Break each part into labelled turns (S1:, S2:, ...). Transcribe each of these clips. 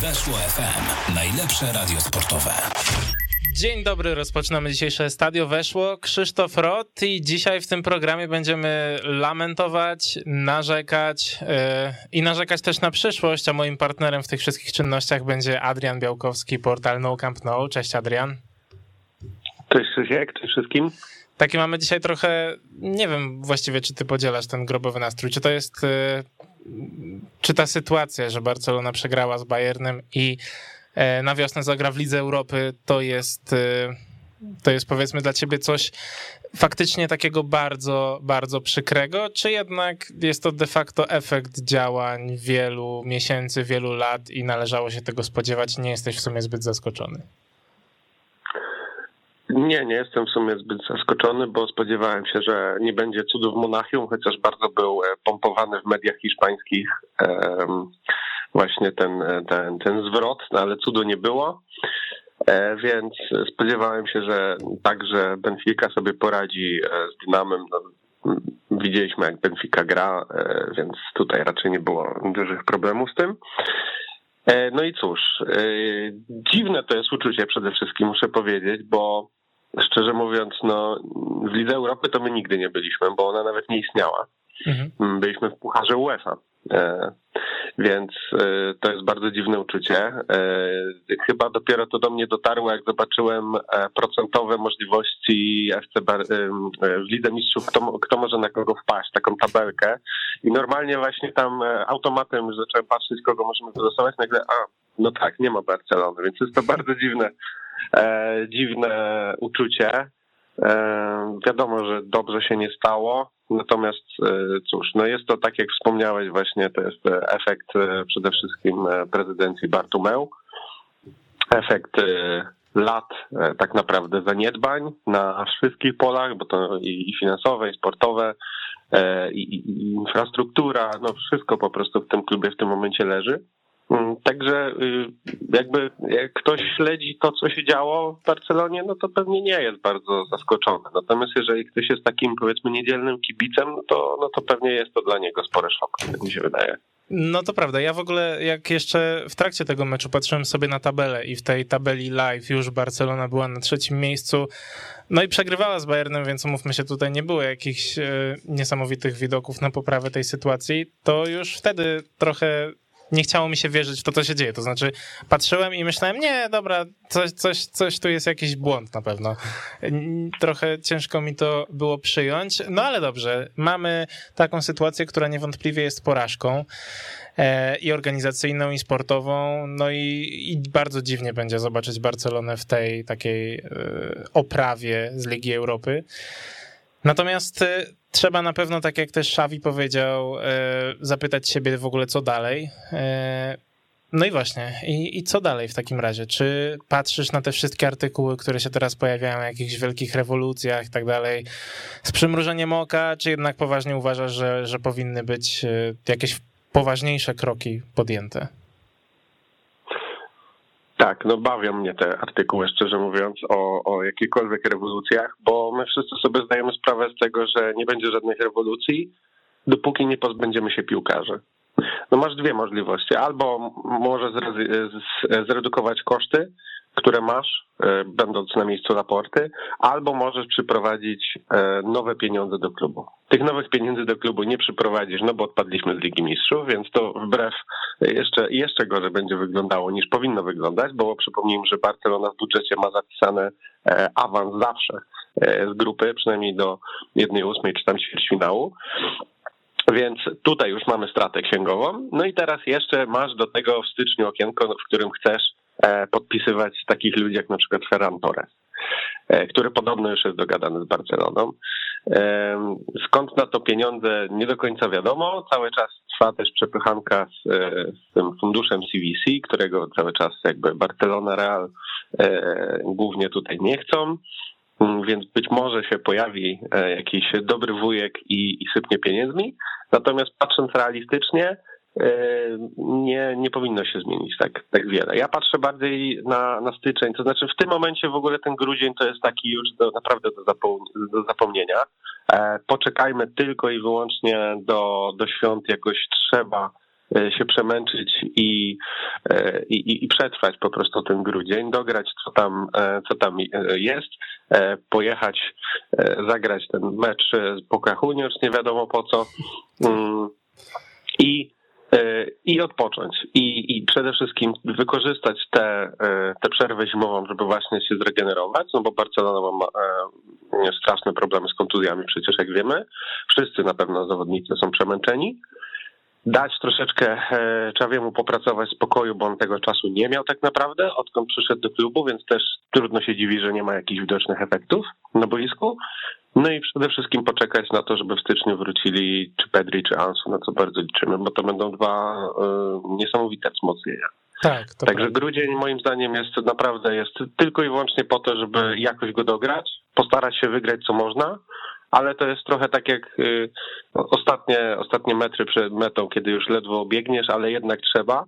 S1: Weszło FM. Najlepsze radio sportowe.
S2: Dzień dobry, rozpoczynamy dzisiejsze Stadio Weszło. Krzysztof Rot i dzisiaj w tym programie będziemy lamentować, narzekać yy, i narzekać też na przyszłość, a moim partnerem w tych wszystkich czynnościach będzie Adrian Białkowski, portal No Camp No. Cześć Adrian.
S3: Cześć Krzysiek, cześć wszystkim.
S2: Taki mamy dzisiaj trochę, nie wiem właściwie, czy ty podzielasz ten grobowy nastrój, czy to jest, yy, czy ta sytuacja, że Barcelona przegrała z Bayernem i E, na wiosnę zagra w Lidze Europy, to jest, e, to jest powiedzmy dla ciebie coś faktycznie takiego bardzo, bardzo przykrego, czy jednak jest to de facto efekt działań wielu miesięcy, wielu lat i należało się tego spodziewać nie jesteś w sumie zbyt zaskoczony?
S3: Nie, nie jestem w sumie zbyt zaskoczony, bo spodziewałem się, że nie będzie cudów Monachium, chociaż bardzo był e, pompowany w mediach hiszpańskich właśnie ten, ten, ten zwrot, no ale cudu nie było. E, więc spodziewałem się, że także Benfica sobie poradzi e, z Dynamem. No, widzieliśmy, jak Benfica gra, e, więc tutaj raczej nie było dużych problemów z tym. No i cóż, dziwne to jest uczucie przede wszystkim, muszę powiedzieć, bo szczerze mówiąc, no, w Lidze Europy to my nigdy nie byliśmy, bo ona nawet nie istniała. Mhm. Byliśmy w Pucharze UEFA. E, więc e, to jest bardzo dziwne uczucie. E, chyba dopiero to do mnie dotarło, jak zobaczyłem procentowe możliwości FC w Lidze Mistrzów, kto, kto może na kogo wpaść, taką tabelkę. I normalnie właśnie tam automatem zacząłem patrzeć, kogo możemy wylosować. Nagle, a, no tak, nie ma Barcelony, więc jest to bardzo dziwne, dziwne uczucie. Wiadomo, że dobrze się nie stało. Natomiast e, cóż, no jest to tak jak wspomniałeś właśnie, to jest e, efekt e, przede wszystkim prezydencji Bartumeu, efekt lat tak naprawdę zaniedbań na wszystkich polach, bo to i finansowe, i sportowe, i, i infrastruktura, no wszystko po prostu w tym klubie w tym momencie leży. Mm, także y, jakby jak ktoś śledzi to, co się działo w Barcelonie, no to pewnie nie jest bardzo zaskoczony. Natomiast jeżeli ktoś jest takim powiedzmy niedzielnym kibicem, no to, no to pewnie jest to dla niego spory szok, tak mi się wydaje.
S2: No to prawda. Ja w ogóle, jak jeszcze w trakcie tego meczu patrzyłem sobie na tabelę i w tej tabeli live już Barcelona była na trzecim miejscu. No i przegrywała z Bayernem, więc umówmy się, tutaj nie było jakichś e, niesamowitych widoków na poprawę tej sytuacji. To już wtedy trochę nie chciało mi się wierzyć w to, co się dzieje. To znaczy, patrzyłem i myślałem, nie, dobra, coś, coś, coś tu jest jakiś błąd na pewno. Trochę ciężko mi to było przyjąć, no ale dobrze, mamy taką sytuację, która niewątpliwie jest porażką e, i organizacyjną, i sportową. No i, i, bardzo dziwnie będzie zobaczyć Barcelonę w tej takiej e, oprawie z Ligi Europy. Natomiast e, trzeba na pewno, tak jak też Xavi powiedział, e, zapytać siebie w ogóle, co dalej. E, no i właśnie, I, i co dalej w takim razie? Czy patrzysz na te wszystkie artykuły, które się teraz pojawiają o jakichś wielkich rewolucjach i tak dalej, z przymrużeniem oka, czy jednak poważnie uważasz, że, że powinny być jakieś poważniejsze kroki podjęte?
S3: Tak, no bawią mnie te artykuły, szczerze mówiąc, o, o jakichkolwiek rewolucjach, bo my wszyscy sobie zdajemy sprawę z tego, że nie będzie żadnych rewolucji, dopóki nie pozbędziemy się piłkarzy. No masz dwie możliwości. Albo może zredukować koszty, które masz, e, będąc na miejscu raporty, albo możesz przyprowadzić e, nowe pieniądze do klubu. Tych nowych pieniędzy do klubu nie przyprowadzisz, no bo odpadliśmy z Ligi Mistrzów, więc to wbrew jeszcze, jeszcze gorzej będzie wyglądało niż powinno wyglądać, bo przypomnijmy, że Barcelona w budżecie ma zapisane e, awans zawsze z grupy, przynajmniej do jednej ósmej czy tam ćwierćfinału. Więc tutaj już mamy stratę księgową. No i teraz jeszcze masz do tego w styczniu okienko, w którym chcesz E, podpisywać takich ludzi jak na przykład Ferran Torres, e, który podobno już jest dogadany z Barceloną. E, skąd na to pieniądze nie do końca wiadomo. Cały czas trwa też przepychanka z, z tym funduszem CVC, którego cały czas jakby Barcelona, Real głównie tutaj nie chcą więc być może się pojawi jakiś dobry wujek i, i sypnie pieniędzmi. Natomiast patrząc realistycznie, E, nie, nie powinno się zmienić tak, tak wiele. Ja patrzę bardziej na, na styczeń, to znaczy w tym momencie w ogóle ten grudzień to jest taki już do, naprawdę do, do zapomnienia. E, poczekajmy tylko i wyłącznie do, do świąt, jakoś trzeba się przemęczyć i, i, i przetrwać po prostu ten grudzień, dograć co tam, co tam jest, pojechać, zagrać ten mecz z Boca Juniors, nie wiadomo po co. Mm, I i odpocząć. I, I przede wszystkim wykorzystać tę te, te przerwę zimową, żeby właśnie się zregenerować, no bo Barcelona ma e, straszne problemy z kontuzjami, przecież jak wiemy. Wszyscy na pewno zawodnicy są przemęczeni. Dać troszeczkę e, Czawiemu popracować w spokoju, bo on tego czasu nie miał tak naprawdę, odkąd przyszedł do klubu, więc też trudno się dziwi, że nie ma jakichś widocznych efektów na boisku. No i przede wszystkim poczekać na to, żeby w styczniu wrócili czy Pedri, czy Ansu, na co bardzo liczymy, bo to będą dwa y, niesamowite wzmocnienia.
S2: Tak,
S3: Także prawda. grudzień moim zdaniem jest naprawdę jest tylko i wyłącznie po to, żeby jakoś go dograć, postarać się wygrać co można, ale to jest trochę tak jak y, ostatnie, ostatnie metry przed metą, kiedy już ledwo biegniesz, ale jednak trzeba.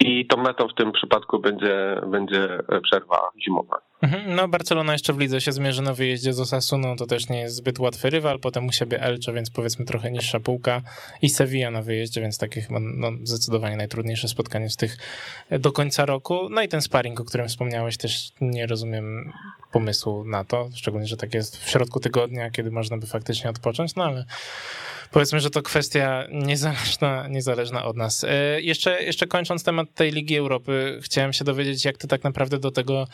S3: I tą metą w tym przypadku będzie, będzie przerwa zimowa.
S2: Mhm, no, Barcelona jeszcze w lidze się zmierzy na wyjeździe z Osasuną, to też nie jest zbyt łatwy rywal, potem u siebie Elche, więc powiedzmy trochę niższa półka. I Sevilla na wyjeździe, więc takie chyba no, zdecydowanie najtrudniejsze spotkanie z tych do końca roku. No i ten sparring, o którym wspomniałeś, też nie rozumiem pomysłu na to, szczególnie, że tak jest w środku tygodnia, kiedy można by faktycznie odpocząć, no ale powiedzmy, że to kwestia niezależna, niezależna od nas. E, jeszcze, jeszcze kończąc temat tej Ligi Europy, chciałem się dowiedzieć, jak ty tak naprawdę do tego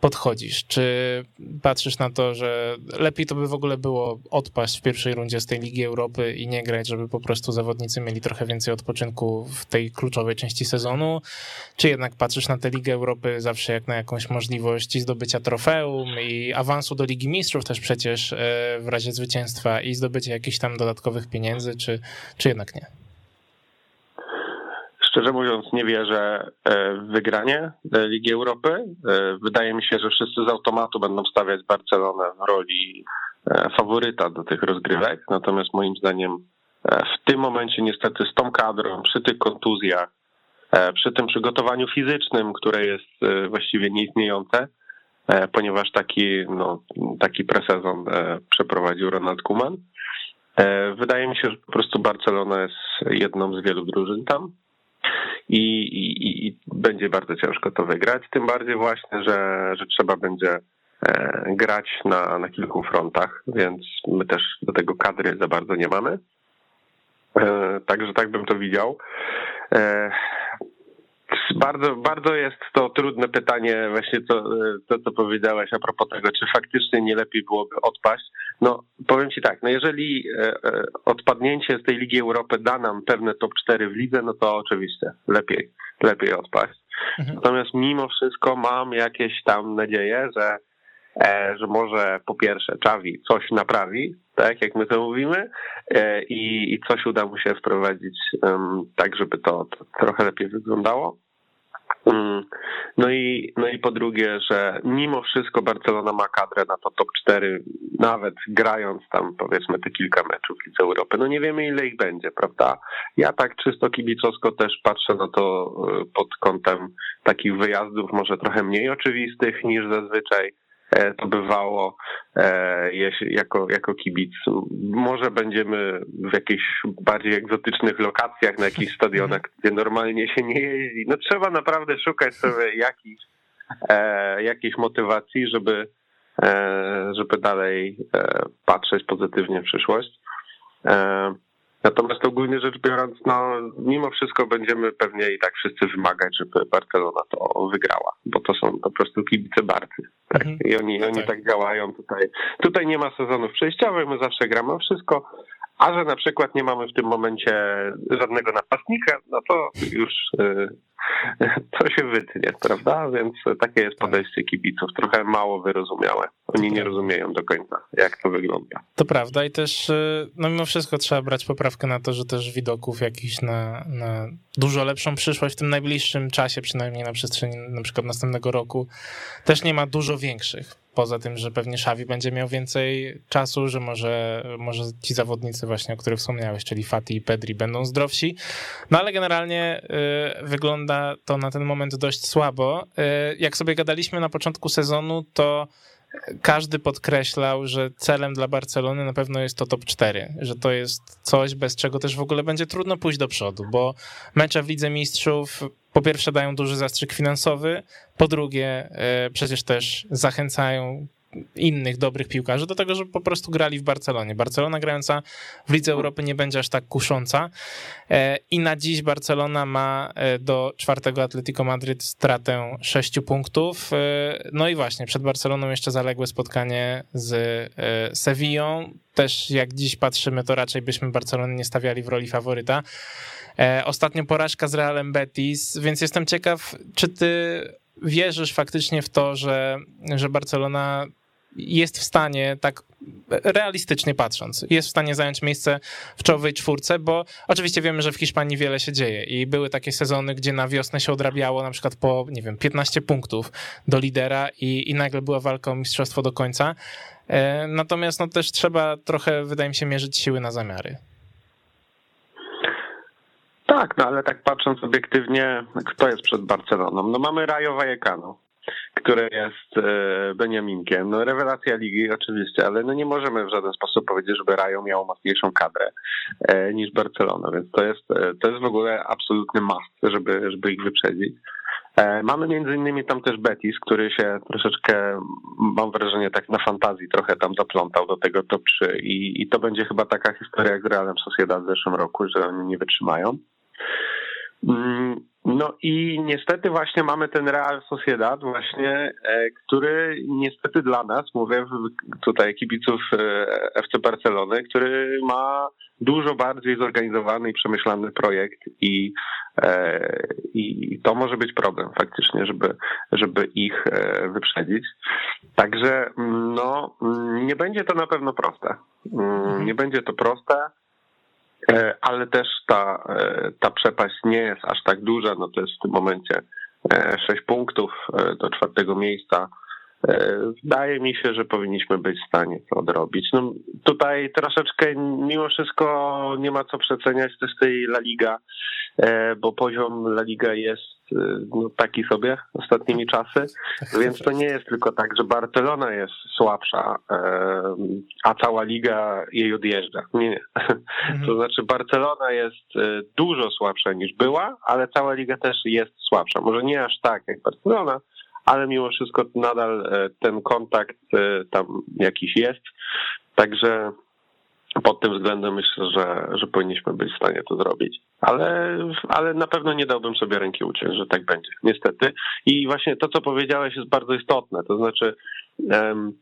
S2: podchodzisz? Czy patrzysz na to, że lepiej to by w ogóle było odpaść w pierwszej rundzie z tej Ligi Europy i nie grać, żeby po prostu zawodnicy mieli trochę więcej odpoczynku w tej kluczowej części sezonu? Czy jednak patrzysz na tę Ligę Europy zawsze jak na jakąś możliwość zdobycia trofeum i awansu do Ligi Mistrzów też przecież e, w razie zwycięstwa i zdobycia jakichś tam dodatkowych pieniędzy, czy, czy jednak nie?
S3: Szczerze mówiąc, nie wierzę e, w wygranie e, Ligi Europy. E, wydaje mi się, że wszyscy z automatu będą stawiać Barcelonę w roli faworyta do tych rozgrywek. Natomiast moim zdaniem w tym momencie niestety z tą kadrą, przy tych kontuzjach, przy tym przygotowaniu fizycznym, które jest właściwie nieistniejące, ponieważ taki, no, taki presezon przeprowadził Ronald Koeman. Wydaje mi się, że po prostu Barcelona jest jedną z wielu drużyn tam i, i, i będzie bardzo ciężko to wygrać. Tym bardziej właśnie, że, że trzeba będzie e, grać na, na kilku frontach, więc my też do tego kadry za bardzo nie mamy. E, także tak bym to widział. Bardzo, bardzo jest to trudne pytanie, właśnie to, to, co powiedziałeś a propos tego, czy faktycznie nie lepiej byłoby odpaść. No, powiem Ci tak, no jeżeli e, e, odpadnięcie z tej Ligi Europy da nam pewne top 4 w lidze, no to oczywiście lepiej, lepiej odpaść. Mhm. Natomiast mimo wszystko mam jakieś tam nadzieję, że, e, że może po pierwsze Czawi coś naprawi, tak jak my to mówimy, i, i coś uda mu się wprowadzić tak, żeby to, trochę lepiej wyglądało. Mm. No i, no i po drugie, że mimo wszystko Barcelona ma kadrę na to top 4, nawet grając tam powiedzmy te kilka meczów Lidze Europy. No nie wiemy ile ich będzie, prawda? Ja tak czysto kibicowsko też patrzę na to e, pod kątem takich wyjazdów może trochę mniej oczywistych niż zazwyczaj E, to bywało e, jako, jako kibic. Może będziemy w jakichś bardziej egzotycznych lokacjach, na jakichś stadionach, gdzie normalnie się nie jeździ. No trzeba naprawdę szukać sobie jakiejś, e, jakiejś motywacji, żeby, żeby dalej patrzeć pozytywnie w przyszłość. Natomiast ogólnie rzecz biorąc, no mimo wszystko będziemy pewnie i tak wszyscy wymagać, żeby Barcelona to wygrała, bo to są po prostu kibice Barcy. Tak? Mhm. I oni, oni tak. tak działają tutaj. Tutaj nie ma sezonów przejściowych, my zawsze gramy wszystko, a że na przykład nie mamy w tym momencie żadnego napastnika, no to już y, to się wytnie, prawda? Więc takie jest podejście kibiców, trochę mało wyrozumiałe. Oni nie rozumieją do końca, jak to wygląda.
S2: To prawda i też, y, no mimo wszystko trzeba brać poprawkę na to, że też widoków jakichś na, na dużo lepszą przyszłość w tym najbliższym czasie, przynajmniej na przestrzeni na przykład następnego roku, też nie ma dużo większych poza tym, że pewnie Szawi będzie miał więcej czasu, że może, może ci zawodnicy właśnie, o których wspomniałeś, czyli Fati i Pedri będą zdrowsi. No ale generalnie y, wygląda to na ten moment dość słabo. Y, jak sobie gadaliśmy na początku sezonu, to każdy podkreślał, że celem dla Barcelony na pewno jest to top 4, że to jest coś, bez czego też w ogóle będzie trudno pójść do przodu, bo mecze w Lidze Mistrzów po pierwsze dają duży zastrzyk finansowy, po drugie e, przecież też zachęcają innych dobrych piłkarzy do tego, żeby po prostu grali w Barcelonie. Barcelona grająca w Lidze Europy nie będzie aż tak kusząca e, i na dziś Barcelona ma e, do czwartego Atletico Madryt stratę sześciu punktów. E, no i właśnie, przed Barceloną jeszcze zaległe spotkanie z Sevillą. Też jak dziś patrzymy, to raczej byśmy Barcelony nie stawiali w roli faworyta. Ostatnio porażka z Realem Betis, więc jestem ciekaw, czy ty wierzysz faktycznie w to, że, że Barcelona jest w stanie, tak realistycznie patrząc, jest w stanie zająć miejsce w czołowej czwórce, bo oczywiście wiemy, że w Hiszpanii wiele się dzieje i były takie sezony, gdzie na wiosnę się odrabiało na przykład po, nie wiem, 15 punktów do lidera i, i nagle była walka o mistrzostwo do końca. E, natomiast no też trzeba trochę, wydaje mi się, mierzyć siły na zamiary.
S3: Tak, no ale tak patrząc obiektywnie, kto jest przed Barceloną? No mamy Rayo Vallecano, które jest e, Beniaminkiem. No rewelacja ligi oczywiście, ale no nie możemy w żaden sposób powiedzieć, żeby Rayo miało mocniejszą kadrę e, niż Barcelona, więc to jest, e, to jest w ogóle absolutny must, żeby, żeby ich wyprzedzić. Mamy między innymi tam też Betis, który się troszeczkę, mam wrażenie, tak na fantazji trochę tam zaplątał do tego top 3 i, i to będzie chyba taka historia jak z Realem Sociedad w zeszłym roku, że oni nie wytrzymają. Mm, no i niestety właśnie mamy ten Real Sociedad właśnie, e, który niestety dla nas, mówię tutaj kibiców e, FC Barcelony, który ma dużo bardziej zorganizowany i przemyślany projekt i, e, i to może być problem faktycznie, żeby, żeby ich wyprzedzić. Także no, nie będzie to na pewno proste. Mm, nie będzie to proste. E, ale też ta, e, ta przepaść nie jest aż tak duża, no to jest w tym momencie 6 e, punktów do czwartego miejsca. Wydaje mi się, że powinniśmy być w stanie to odrobić. No, tutaj troszeczkę mimo wszystko nie ma co przeceniać też tej La Liga, bo poziom La Liga jest no, taki sobie ostatnimi czasy, więc to nie jest tylko tak, że Barcelona jest słabsza, a cała liga jej odjeżdża. Nie, nie. Mhm. To znaczy Barcelona jest e, dużo słabsza niż była, ale cała liga też jest słabsza. Może nie aż tak jak Barcelona, ale mimo wszystko nadal e, ten kontakt e, tam jakiś jest. Także pod tym względem myślę, że, że powinniśmy być w stanie to zrobić. Ale, ale na pewno nie dałbym sobie ręki uciąć, że tak będzie, niestety. I właśnie to, co powiedziałeś, jest bardzo istotne. To znaczy, um,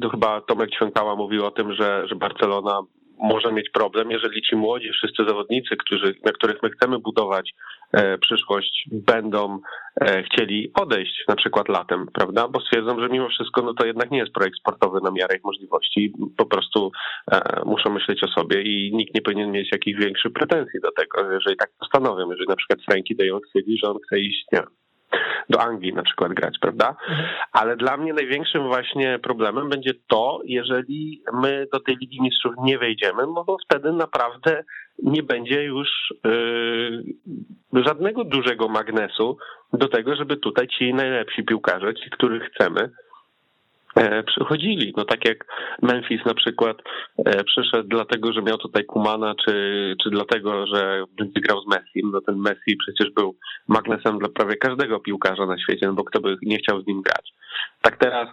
S3: to chyba Tomek Ćwiąkała mówił o tym, że, że Barcelona może mieć problem, jeżeli ci młodzi, wszyscy zawodnicy, którzy, na których my chcemy budować e, przyszłość, będą e, chcieli odejść na przykład latem, prawda? Bo stwierdzą, że mimo wszystko no to jednak nie jest projekt sportowy na miarę ich możliwości. Po prostu e, muszą myśleć o sobie i nikt nie powinien mieć jakichś większych pretensji do tego, jeżeli tak postanowią. Jeżeli na przykład Frankie de Jong stwierdzi, że on chce iść, nie do Anglii na przykład grać, prawda? Mhm. Ale dla mnie największym właśnie problemem będzie to, jeżeli my do tej Ligi Mistrzów nie wejdziemy, no bo wtedy naprawdę nie będzie już yy, żadnego dużego magnesu do tego, żeby tutaj ci najlepsi piłkarze, ci, których chcemy, przychodzili. No tak jak Memphis na przykład e, przyszedł dlatego, że miał tutaj Kumana, czy, czy dlatego, że będzie grał z Messi. No ten Messi przecież był magnesem dla prawie każdego piłkarza na świecie, no bo kto by nie chciał z nim grać. Tak teraz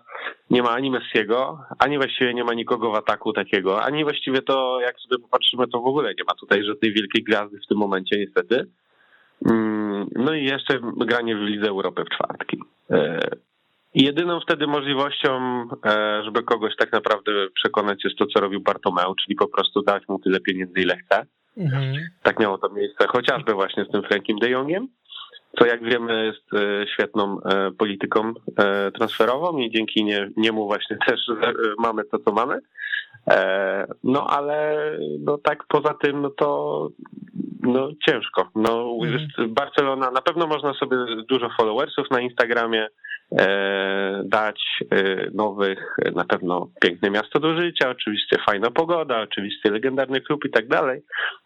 S3: nie ma ani Messiego, ani właściwie nie ma nikogo w ataku takiego, ani właściwie to, jak sobie popatrzymy, to w ogóle nie ma tutaj żadnej wielkiej gwiazdy w tym momencie niestety. Mm, no i jeszcze granie w Lidze Europy w czwartki. Jedyną wtedy możliwością, e, żeby kogoś tak naprawdę przekonać, jest to, co robił Bartomeu, czyli po prostu dać mu tyle pieniędzy, ile chce. Mhm. Tak miało to miejsce, chociażby właśnie z tym Frankiem de Jongiem, co jak wiemy jest e, świetną e, polityką transferową i dzięki nie, niemu właśnie też mamy to, co mamy. No ale no tak poza tym, no to no ciężko. No, mhm. Barcelona, na pewno można sobie dużo followersów na Instagramie E, dać e, nowych, na pewno piękne miasto do życia, oczywiście fajna pogoda, oczywiście legendarny klub i tak dalej,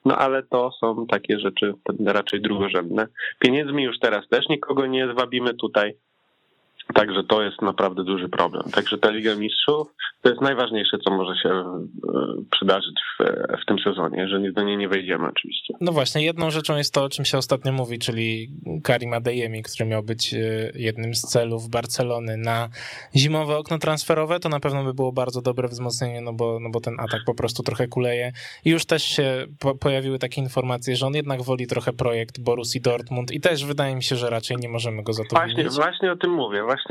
S3: no ale to są takie rzeczy raczej drugorzędne. Pieniędzmi już teraz też nikogo nie zwabimy tutaj, Także to jest naprawdę duży problem. Także ta Liga Mistrzów to jest najważniejsze, co może się e, przydarzyć w, w tym sezonie, jeżeli do niej nie wejdziemy oczywiście.
S2: No właśnie, jedną rzeczą jest to, o czym się ostatnio mówi, czyli Karim Adeyemi, który miał być e, jednym z celów Barcelony na zimowe okno transferowe, to na pewno by było bardzo dobre wzmocnienie, no bo, no bo ten atak po prostu trochę kuleje. I już też się po, pojawiły takie informacje, że on jednak woli trochę projekt Borussii Dortmund i też wydaje mi się, że raczej nie możemy go za to
S3: Właśnie,
S2: winić.
S3: właśnie o tym mówię, właśnie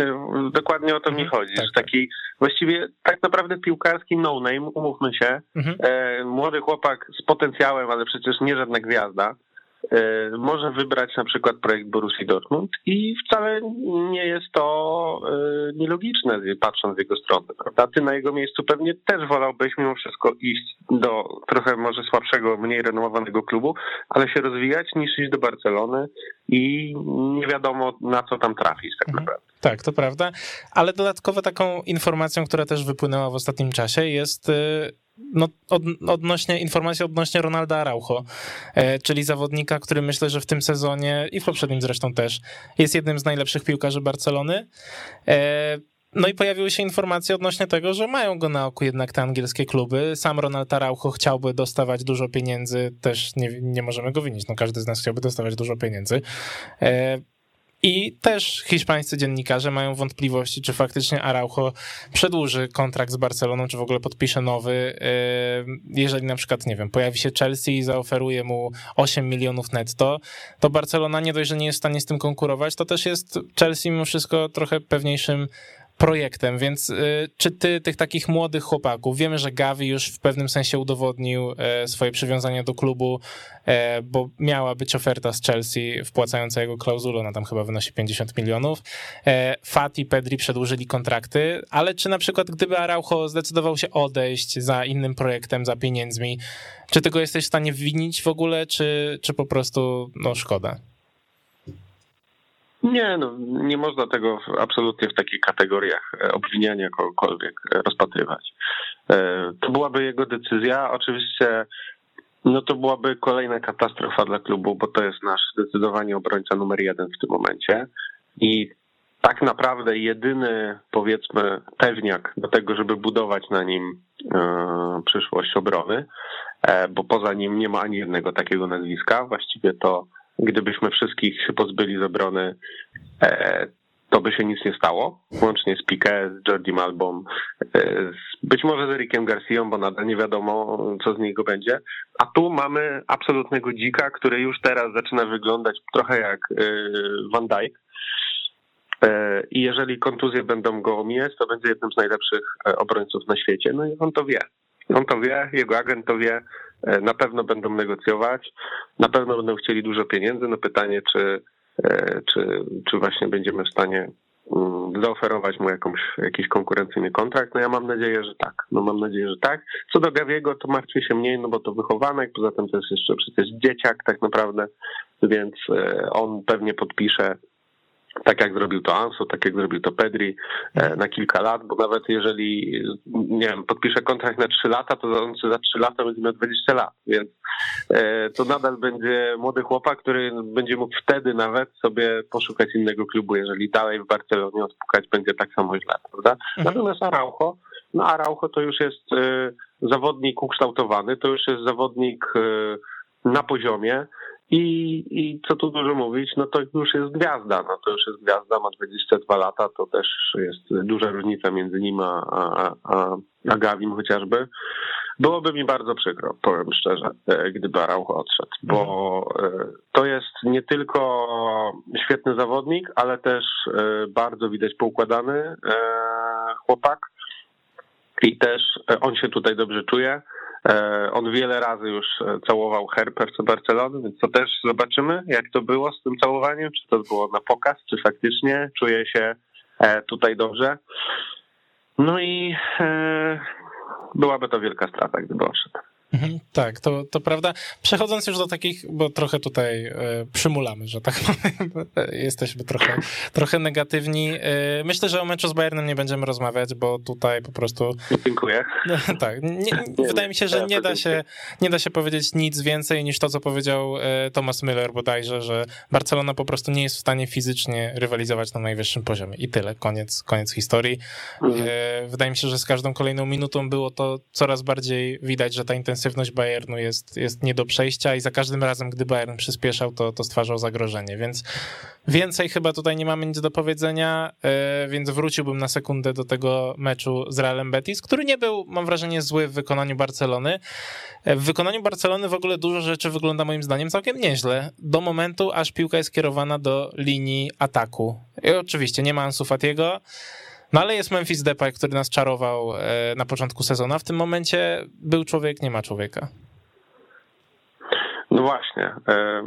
S3: dokładnie o to mi
S2: Mhm,
S3: chodzi.
S2: tak,
S3: że taki właściwie tak naprawdę piłkarski no-name, umówmy się,
S2: Mhm.
S3: e, młody chłopak z potencjałem, ale przecież nie żadna gwiazda, e, może wybrać na przykład projekt Borussii Dortmund i wcale nie jest to e, nielogiczne, patrząc z jego strony. Prawda? Ty na jego miejscu pewnie też wolałbyś mimo wszystko iść do trochę może słabszego, mniej renomowanego klubu, ale się rozwijać niż iść do Barcelony i nie wiadomo na co tam trafić tak
S2: Mhm.
S3: naprawdę.
S2: Tak, to prawda. Ale dodatkowo taką informacją, która też wypłynęła w ostatnim czasie jest y, no, od, odnośnie, informacja odnośnie Ronalda Araujo, e, czyli zawodnika, który myślę, że w tym sezonie i w poprzednim zresztą też jest jednym z najlepszych piłkarzy Barcelony. No i pojawiły się informacje odnośnie tego, że mają go na oku jednak te angielskie kluby. Sam Ronald Araujo chciałby dostawać dużo pieniędzy, też nie, nie możemy go winić, no każdy z nas chciałby dostawać dużo pieniędzy. E, I też hiszpańscy dziennikarze mają wątpliwości, czy faktycznie Araujo przedłuży kontrakt z Barceloną, czy w ogóle podpisze nowy. E, Jeżeli na przykład, nie wiem, pojawi się Chelsea i zaoferuje mu 8 milionów netto, to Barcelona nie dość, że nie jest w stanie z tym konkurować, to też jest Chelsea mimo wszystko trochę pewniejszym projektem, więc y, czy ty tych takich młodych chłopaków, wiemy, że Gavi już w pewnym sensie udowodnił e, swoje przywiązanie do klubu, e, bo miała być oferta z Chelsea wpłacająca jego klauzulę, ona tam chyba wynosi 50 milionów. E, Fat i Pedri przedłużyli kontrakty, ale czy na przykład gdyby Araujo zdecydował się odejść za innym projektem, za pieniędzmi, czy ty go jesteś w stanie winić w ogóle, czy, czy po prostu no szkoda?
S3: Nie, no, nie można tego absolutnie w takich kategoriach e, obwiniania kogokolwiek e, rozpatrywać. E, To byłaby jego decyzja. Oczywiście, no to byłaby kolejna katastrofa dla klubu, bo to jest nasz zdecydowanie obrońca numer jeden w tym momencie. I tak naprawdę jedyny, powiedzmy, pewniak do tego, żeby budować na nim przyszłość obrony, bo poza nim nie ma ani jednego takiego nazwiska. Właściwie to gdybyśmy wszystkich pozbyli z obrony, e, to by się nic nie stało, łącznie z Piqué, z Jordi Malbą, e, być może z Erikiem Garcją, bo nadal nie wiadomo, co z niego będzie. A tu mamy absolutnego dzika, który już teraz zaczyna wyglądać trochę jak e, Van Dijk. I jeżeli kontuzje będą go omijać, to będzie jednym z najlepszych obrońców na świecie. No i on to wie. On to wie, jego agent to wie. E, Na pewno będą negocjować, na pewno będą chcieli dużo pieniędzy. No pytanie, czy, e, czy, czy właśnie będziemy w stanie mm, zaoferować mu jakąś, jakiś konkurencyjny kontrakt. No ja mam nadzieję, że tak. No mam nadzieję, że tak. Co do Gawiego, to martwię się mniej, no bo to wychowanek, poza tym to jest jeszcze przecież dzieciak tak naprawdę, więc e, on pewnie podpisze tak jak zrobił to Ansu, tak jak zrobił to Pedri e, na kilka lat, bo nawet jeżeli, nie wiem, podpisze kontrakt na 3 lata, to on za 3 lata będzie miał 20 lat, więc e, to nadal będzie młody chłopak, który będzie mógł wtedy nawet sobie poszukać innego klubu, jeżeli dalej w Barcelonie odpukać będzie tak samo źle, prawda? Natomiast Araujo, no Araujo to już jest e, zawodnik ukształtowany, to już jest zawodnik e, na poziomie, i, I co tu dużo mówić, no to już jest gwiazda, no to już jest gwiazda, ma 22 lata, to też jest duża różnica między nim a, a, a, a Gawim chociażby. Byłoby mi bardzo przykro, powiem szczerze, e, gdyby Araujo odszedł, bo e, to jest nie tylko świetny zawodnik, ale też e, bardzo widać poukładany chłopak i też on się tutaj dobrze czuje. E, On wiele razy już e, całował herb FC Barcelony, więc to też zobaczymy, jak to było z tym całowaniem, czy to było na pokaz, czy faktycznie czuje się e, tutaj dobrze. No i byłaby to wielka strata, gdyby odszedł.
S2: Mhm, tak, to, to prawda. Przechodząc już do takich, bo trochę tutaj e, przymulamy, że tak powiem, jesteśmy trochę, trochę negatywni. E, myślę, że o meczu z Bayernem nie będziemy rozmawiać, bo tutaj po prostu...
S3: Dziękuję.
S2: tak, nie, wydaje mi się, że nie da się, nie da się powiedzieć nic więcej niż to, co powiedział e, Thomas Müller bodajże, że Barcelona po prostu nie jest w stanie fizycznie rywalizować na najwyższym poziomie. I tyle, koniec, koniec historii. Mhm. E, wydaje mi się, że z każdą kolejną minutą było to coraz bardziej widać, że ta intensywność Bayernu jest, jest nie do przejścia i za każdym razem, gdy Bayern przyspieszał, to, to stwarzał zagrożenie, więc więcej chyba tutaj nie mamy nic do powiedzenia, e, więc wróciłbym na sekundę do tego meczu z Realem Betis, który nie był, mam wrażenie, zły w wykonaniu Barcelony. E, w wykonaniu Barcelony w ogóle dużo rzeczy wygląda moim zdaniem całkiem nieźle, do momentu, aż piłka jest kierowana do linii ataku. I oczywiście nie ma Ansu Fatiego, no ale jest Memphis Depay, który nas czarował e, na początku sezonu, w tym momencie był człowiek, nie ma człowieka.
S3: No właśnie. E,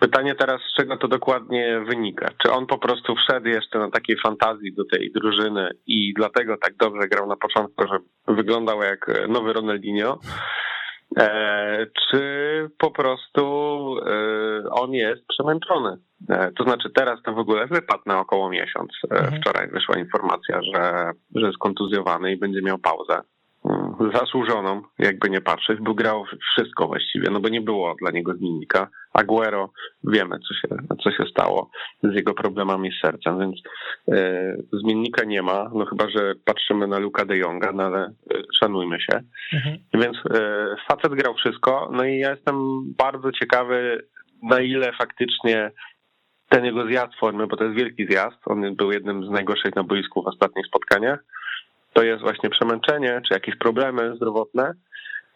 S3: pytanie teraz, z czego to dokładnie wynika? Czy on po prostu wszedł jeszcze na takiej fantazji do tej drużyny i dlatego tak dobrze grał na początku, że wyglądał jak nowy Ronaldinho? E, czy po prostu on jest przemęczony. E, to znaczy teraz to w ogóle wypadł na około miesiąc. Mhm. Wczoraj wyszła informacja, że, że jest kontuzjowany i będzie miał pauzę. Mm, zasłużoną, jakby nie patrzeć, bo grał wszystko właściwie, no bo nie było dla niego zmiennika. Aguero, wiemy, co się, co się stało z jego problemami z sercem, więc e, zmiennika nie ma, no chyba, że patrzymy na Luka de Jonga, no ale e, szanujmy się. Mhm. Więc e, facet grał wszystko, no i ja jestem bardzo ciekawy, na ile faktycznie ten jego zjazd formy, bo to jest wielki zjazd, on był jednym z najgorszych na boisku w ostatnich spotkaniach, to jest właśnie przemęczenie, czy jakieś problemy zdrowotne,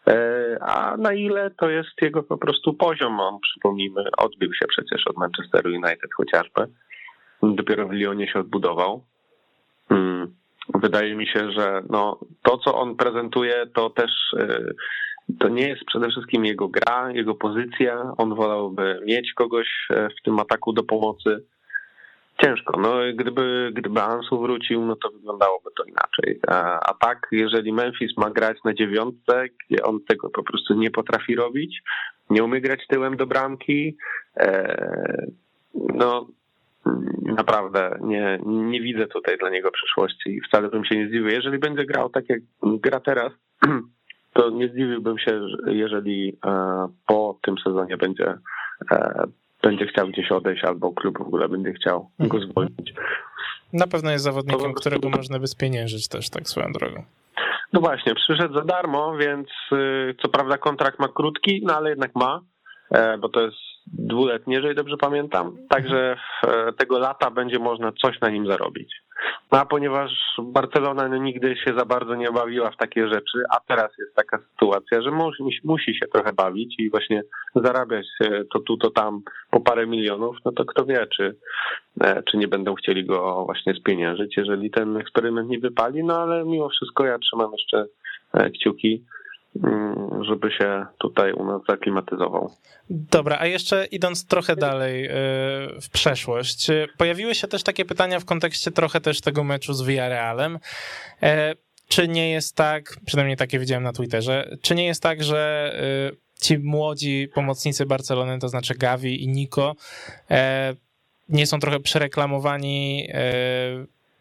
S3: e, a na ile to jest jego po prostu poziom. On, przypomnijmy, odbił się przecież od Manchesteru United chociażby. Dopiero w Lyonie się odbudował. Hmm. Wydaje mi się, że no, to, co on prezentuje, to też e, to nie jest przede wszystkim jego gra, jego pozycja. On wolałby mieć kogoś e, w tym ataku do pomocy. Ciężko. No, gdyby, gdyby Ansu wrócił, no to wyglądałoby to inaczej. A, a tak, jeżeli Memphis ma grać na dziewiątce, gdzie on tego po prostu nie potrafi robić, nie umie grać tyłem do bramki, e, no naprawdę nie, nie widzę tutaj dla niego przyszłości i wcale bym się nie zdziwił. Jeżeli będzie grał tak jak gra teraz, to nie zdziwiłbym się, jeżeli e, po tym sezonie będzie e, będzie chciał gdzieś odejść, albo klub w ogóle będzie chciał go mhm. zwolnić.
S2: Na pewno jest zawodnikiem, którego można by spieniężyć też, tak swoją drogą.
S3: No właśnie, przyszedł za darmo, więc y, co prawda kontrakt ma krótki, no ale jednak ma, e, bo to jest dwuletni, jeżeli dobrze pamiętam. Także tego lata będzie można coś na nim zarobić. No a ponieważ Barcelona no, nigdy się za bardzo nie bawiła w takie rzeczy, a teraz jest taka sytuacja, że musi, musi się trochę bawić i właśnie zarabiać to tu, to tam po parę milionów, no to kto wie, czy, e, czy nie będą chcieli go właśnie spieniężyć, jeżeli ten eksperyment nie wypali, no ale mimo wszystko ja trzymam jeszcze e, kciuki, żeby się tutaj u nas zaklimatyzował.
S2: Dobra, a jeszcze idąc trochę dalej y, w przeszłość, pojawiły się też takie pytania w kontekście trochę też tego meczu z Villarrealem. E, czy nie jest tak, przynajmniej takie widziałem na Twitterze, czy nie jest tak, że y, ci młodzi pomocnicy Barcelony, to znaczy Gavi i Nico, e, nie są trochę przereklamowani e,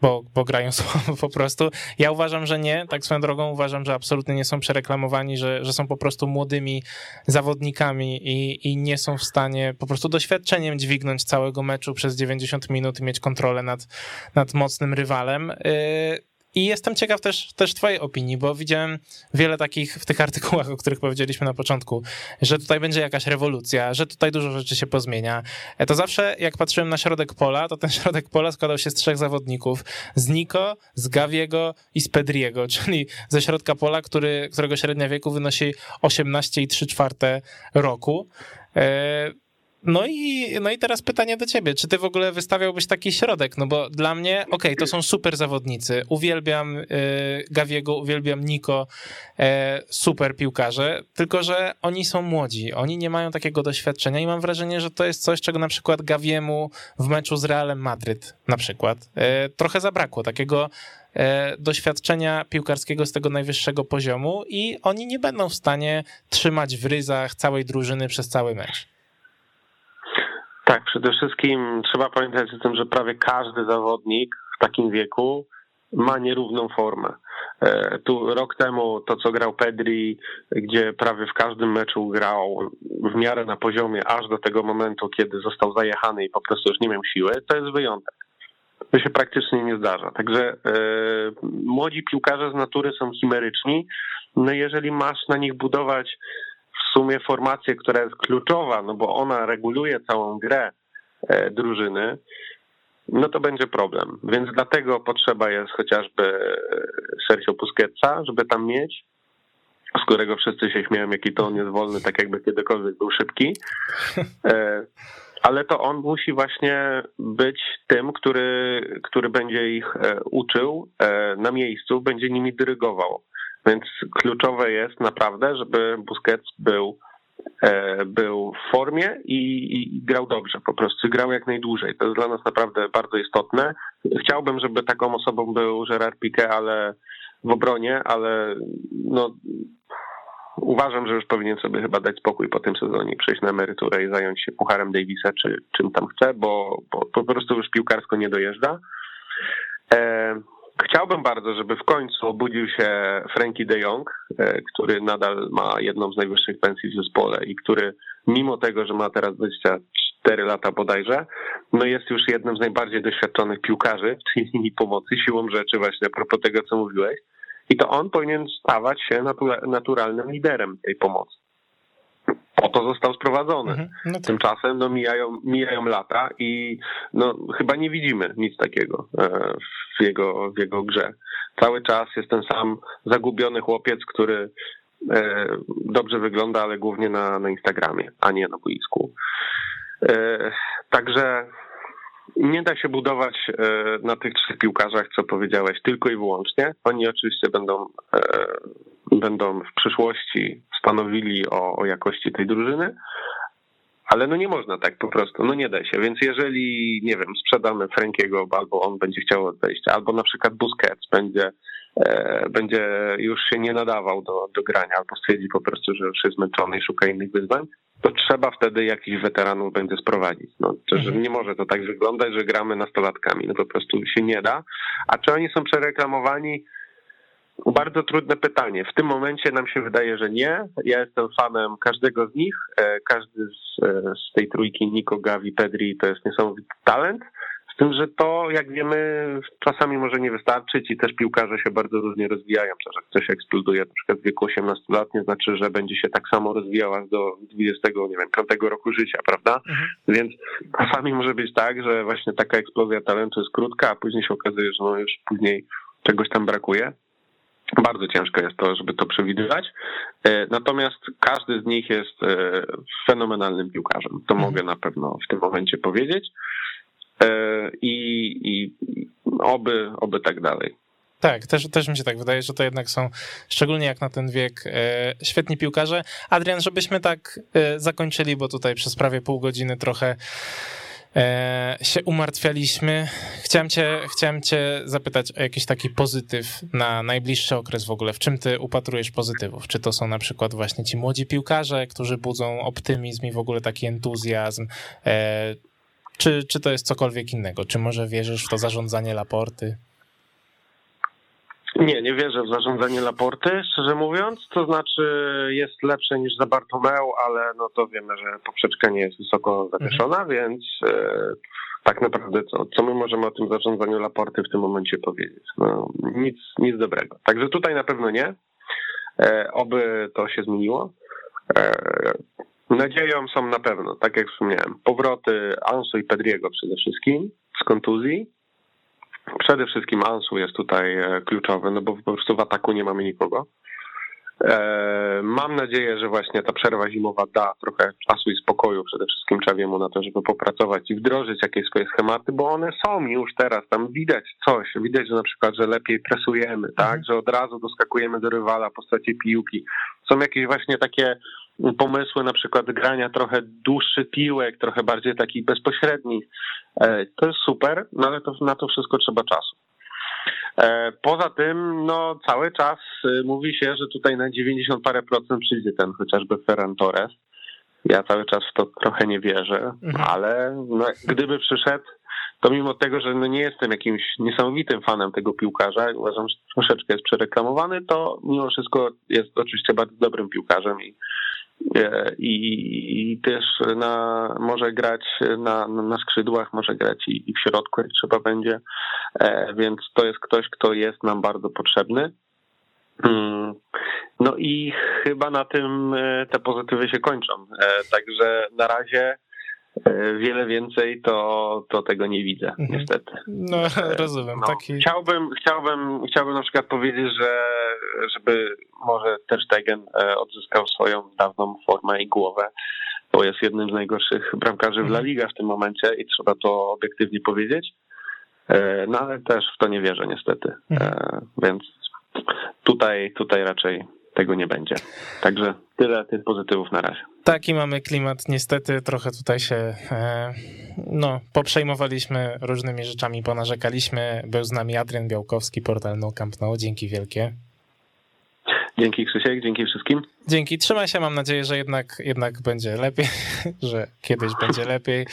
S2: bo, bo grają słabo po prostu. Ja uważam, że nie, tak swoją drogą uważam, że absolutnie nie są przereklamowani, że, że są po prostu młodymi zawodnikami i, i nie są w stanie po prostu doświadczeniem dźwignąć całego meczu przez 90 minut i mieć kontrolę nad, nad mocnym rywalem. Yy, i jestem ciekaw też, też Twojej opinii, bo widziałem wiele takich w tych artykułach, o których powiedzieliśmy na początku, że tutaj będzie jakaś rewolucja, że tutaj dużo rzeczy się pozmienia. E, to zawsze, jak patrzyłem na środek pola, to ten środek pola składał się z trzech zawodników: z Nico, z Gaviego i z Pedriego, czyli ze środka pola, który, którego średnia wieku wynosi 18,3 roku. E, No i, no i teraz pytanie do ciebie, czy ty w ogóle wystawiałbyś taki środek? No bo dla mnie, okej, okay, to są super zawodnicy, uwielbiam y, Gawiego, uwielbiam Niko, y, super piłkarze, tylko że oni są młodzi, oni nie mają takiego doświadczenia i mam wrażenie, że to jest coś, czego na przykład Gawiemu w meczu z Realem Madryt na przykład y, trochę zabrakło, takiego doświadczenia piłkarskiego z tego najwyższego poziomu i oni nie będą w stanie trzymać w ryzach całej drużyny przez cały mecz.
S3: Tak, przede wszystkim trzeba pamiętać o tym, że prawie każdy zawodnik w takim wieku ma nierówną formę. E, tu rok temu to, co grał Pedri, gdzie prawie w każdym meczu grał w miarę na poziomie, aż do tego momentu, kiedy został zajechany i po prostu już nie miał siły, to jest wyjątek. To się praktycznie nie zdarza. Także e, młodzi piłkarze z natury są chimeryczni. No jeżeli masz na nich budować sumie formację, która jest kluczowa, no bo ona reguluje całą grę e, drużyny, no to będzie problem. Więc dlatego potrzeba jest chociażby e, Sergio Busquetsa, żeby tam mieć, z którego wszyscy się śmieją, jaki to on jest wolny, tak jakby kiedykolwiek był szybki. E, ale to on musi właśnie być tym, który, który będzie ich uczył na miejscu, będzie nimi dyrygował. Więc kluczowe jest naprawdę, żeby Busquets był, e, był w formie i, i, grał dobrze, po prostu grał jak najdłużej. To jest dla nas naprawdę bardzo istotne. Chciałbym, żeby taką osobą był Gerard Piqué, ale w obronie, ale no, uważam, że już powinien sobie chyba dać spokój po tym sezonie, przejść na emeryturę i zająć się Pucharem Davisa, czy czym tam chce, bo, bo po prostu już piłkarsko nie dojeżdża. E, Chciałbym bardzo, żeby w końcu obudził się Frankie de Jong, e, który nadal ma jedną z najwyższych pensji w zespole i który mimo tego, że ma teraz 24 lata bodajże, no jest już jednym z najbardziej doświadczonych piłkarzy w tej linii pomocy siłą rzeczy właśnie a propos tego, co mówiłeś. I to on powinien stawać się naturalnym liderem tej pomocy po to został sprowadzony. Mhm, no tak. Tymczasem no, mijają, mijają lata i no, chyba nie widzimy nic takiego e, w jego, w jego grze. Cały czas jest ten sam zagubiony chłopiec, który e, dobrze wygląda, ale głównie na, na Instagramie, a nie na boisku. E, także nie da się budować na tych trzech piłkarzach, co powiedziałeś, tylko i wyłącznie. Oni oczywiście będą, będą w przyszłości stanowili o, o jakości tej drużyny, ale no nie można tak po prostu, no nie da się. Więc jeżeli, nie wiem, sprzedamy Frankiego, albo on będzie chciał odejść, albo na przykład Busquets będzie, e, będzie już się nie nadawał do, do grania, albo stwierdzi po prostu, że już jest zmęczony i szuka innych wyzwań, to trzeba wtedy jakichś weteranów będzie sprowadzić. No, to, że mhm. nie może to tak wyglądać, że gramy nastolatkami, no po prostu się nie da. A czy oni są przereklamowani? Bardzo trudne pytanie. W tym momencie nam się wydaje, że nie. Ja jestem fanem każdego z nich. E, każdy z, e, z tej trójki, Nico, Gavi, Pedri, to jest niesamowity talent. Z tym, że to, jak wiemy, czasami może nie wystarczyć i też piłkarze się bardzo różnie rozwijają. To, że ktoś eksploduje na przykład w wieku 18 lat, nie znaczy, że będzie się tak samo rozwijał aż do 20, nie wiem, 5 roku życia, prawda? Mhm. Więc czasami może być tak, że właśnie taka eksplozja talentu jest krótka, a później się okazuje, że no już później czegoś tam brakuje. Bardzo ciężko jest to, żeby to przewidywać. E, natomiast każdy z nich jest e, fenomenalnym piłkarzem. To mhm. mogę na pewno w tym momencie powiedzieć. E, I, i oby, oby tak dalej.
S2: Tak, też, też mi się tak wydaje, że to jednak są, szczególnie jak na ten wiek, świetni piłkarze. Adrian, żebyśmy tak zakończyli, bo tutaj przez prawie pół godziny trochę e, się umartwialiśmy. Chciałem cię, chciałem cię zapytać o jakiś taki pozytyw na najbliższy okres w ogóle. W czym ty upatrujesz pozytywów? Czy to są na przykład właśnie ci młodzi piłkarze, którzy budzą optymizm i w ogóle taki entuzjazm? Czy, czy to jest cokolwiek innego? Czy może wierzysz w to zarządzanie Laporty?
S3: Nie, nie wierzę w zarządzanie Laporty, szczerze mówiąc. To znaczy jest lepsze niż za Bartomeu, ale no to wiemy, że poprzeczka nie jest wysoko zawieszona, mhm. więc e, tak naprawdę co, co my możemy o tym zarządzaniu Laporty w tym momencie powiedzieć? No, nic, nic dobrego. Także tutaj na pewno nie. E, oby to się zmieniło. E, nadzieją są na pewno, tak jak wspomniałem, powroty Ansu i Pedriego przede wszystkim z kontuzji Przede wszystkim Ansu jest tutaj e, kluczowy, no bo po prostu w ataku nie mamy nikogo. E, mam nadzieję, że właśnie ta przerwa zimowa da trochę czasu i spokoju przede wszystkim Czawiemu na to, żeby popracować i wdrożyć jakieś swoje schematy, bo one są już teraz, tam widać coś, widać, że na przykład, że lepiej presujemy, tak, mhm. że od razu doskakujemy do rywala po stracie piłki. Są jakieś właśnie takie pomysły na przykład grania trochę dłuższych piłek, trochę bardziej takich bezpośrednich. E, to jest super, no ale to, na to wszystko trzeba czasu. E, poza tym, no cały czas y, mówi się, że tutaj na 90 parę procent przyjdzie ten chociażby Ferran Torres. Ja cały czas w to trochę nie wierzę, mhm. ale no, gdyby przyszedł, to mimo tego, że no nie jestem jakimś niesamowitym fanem tego piłkarza, uważam, że troszeczkę jest przereklamowany, to mimo wszystko jest oczywiście bardzo dobrym piłkarzem i i, i też na, może grać na, na skrzydłach, może grać i, i w środku, jak trzeba będzie, e, więc to jest ktoś, kto jest nam bardzo potrzebny. Mm. No i chyba na tym e, te pozytywy się kończą. Także na razie E, wiele więcej, to, to tego nie widzę, mhm. niestety.
S2: No, rozumiem. No, taki...
S3: chciałbym, chciałbym, chciałbym na przykład powiedzieć, że żeby może Ter Stegen e, odzyskał swoją dawną formę i głowę, bo jest jednym z najgorszych bramkarzy w La mhm. Liga w tym momencie i trzeba to obiektywnie powiedzieć. E, no ale też w to nie wierzę niestety. Mhm. Więc tutaj, tutaj raczej tego nie będzie. Także tyle tych pozytywów na razie.
S2: Taki mamy klimat, niestety trochę tutaj się e, no, poprzejmowaliśmy różnymi rzeczami, ponarzekaliśmy. Był z nami Adrian Białkowski, portal No Camp No. Dzięki wielkie.
S3: Dzięki Krzysiek, dzięki wszystkim.
S2: Dzięki, trzymaj się, mam nadzieję, że jednak, jednak będzie lepiej, że kiedyś będzie lepiej.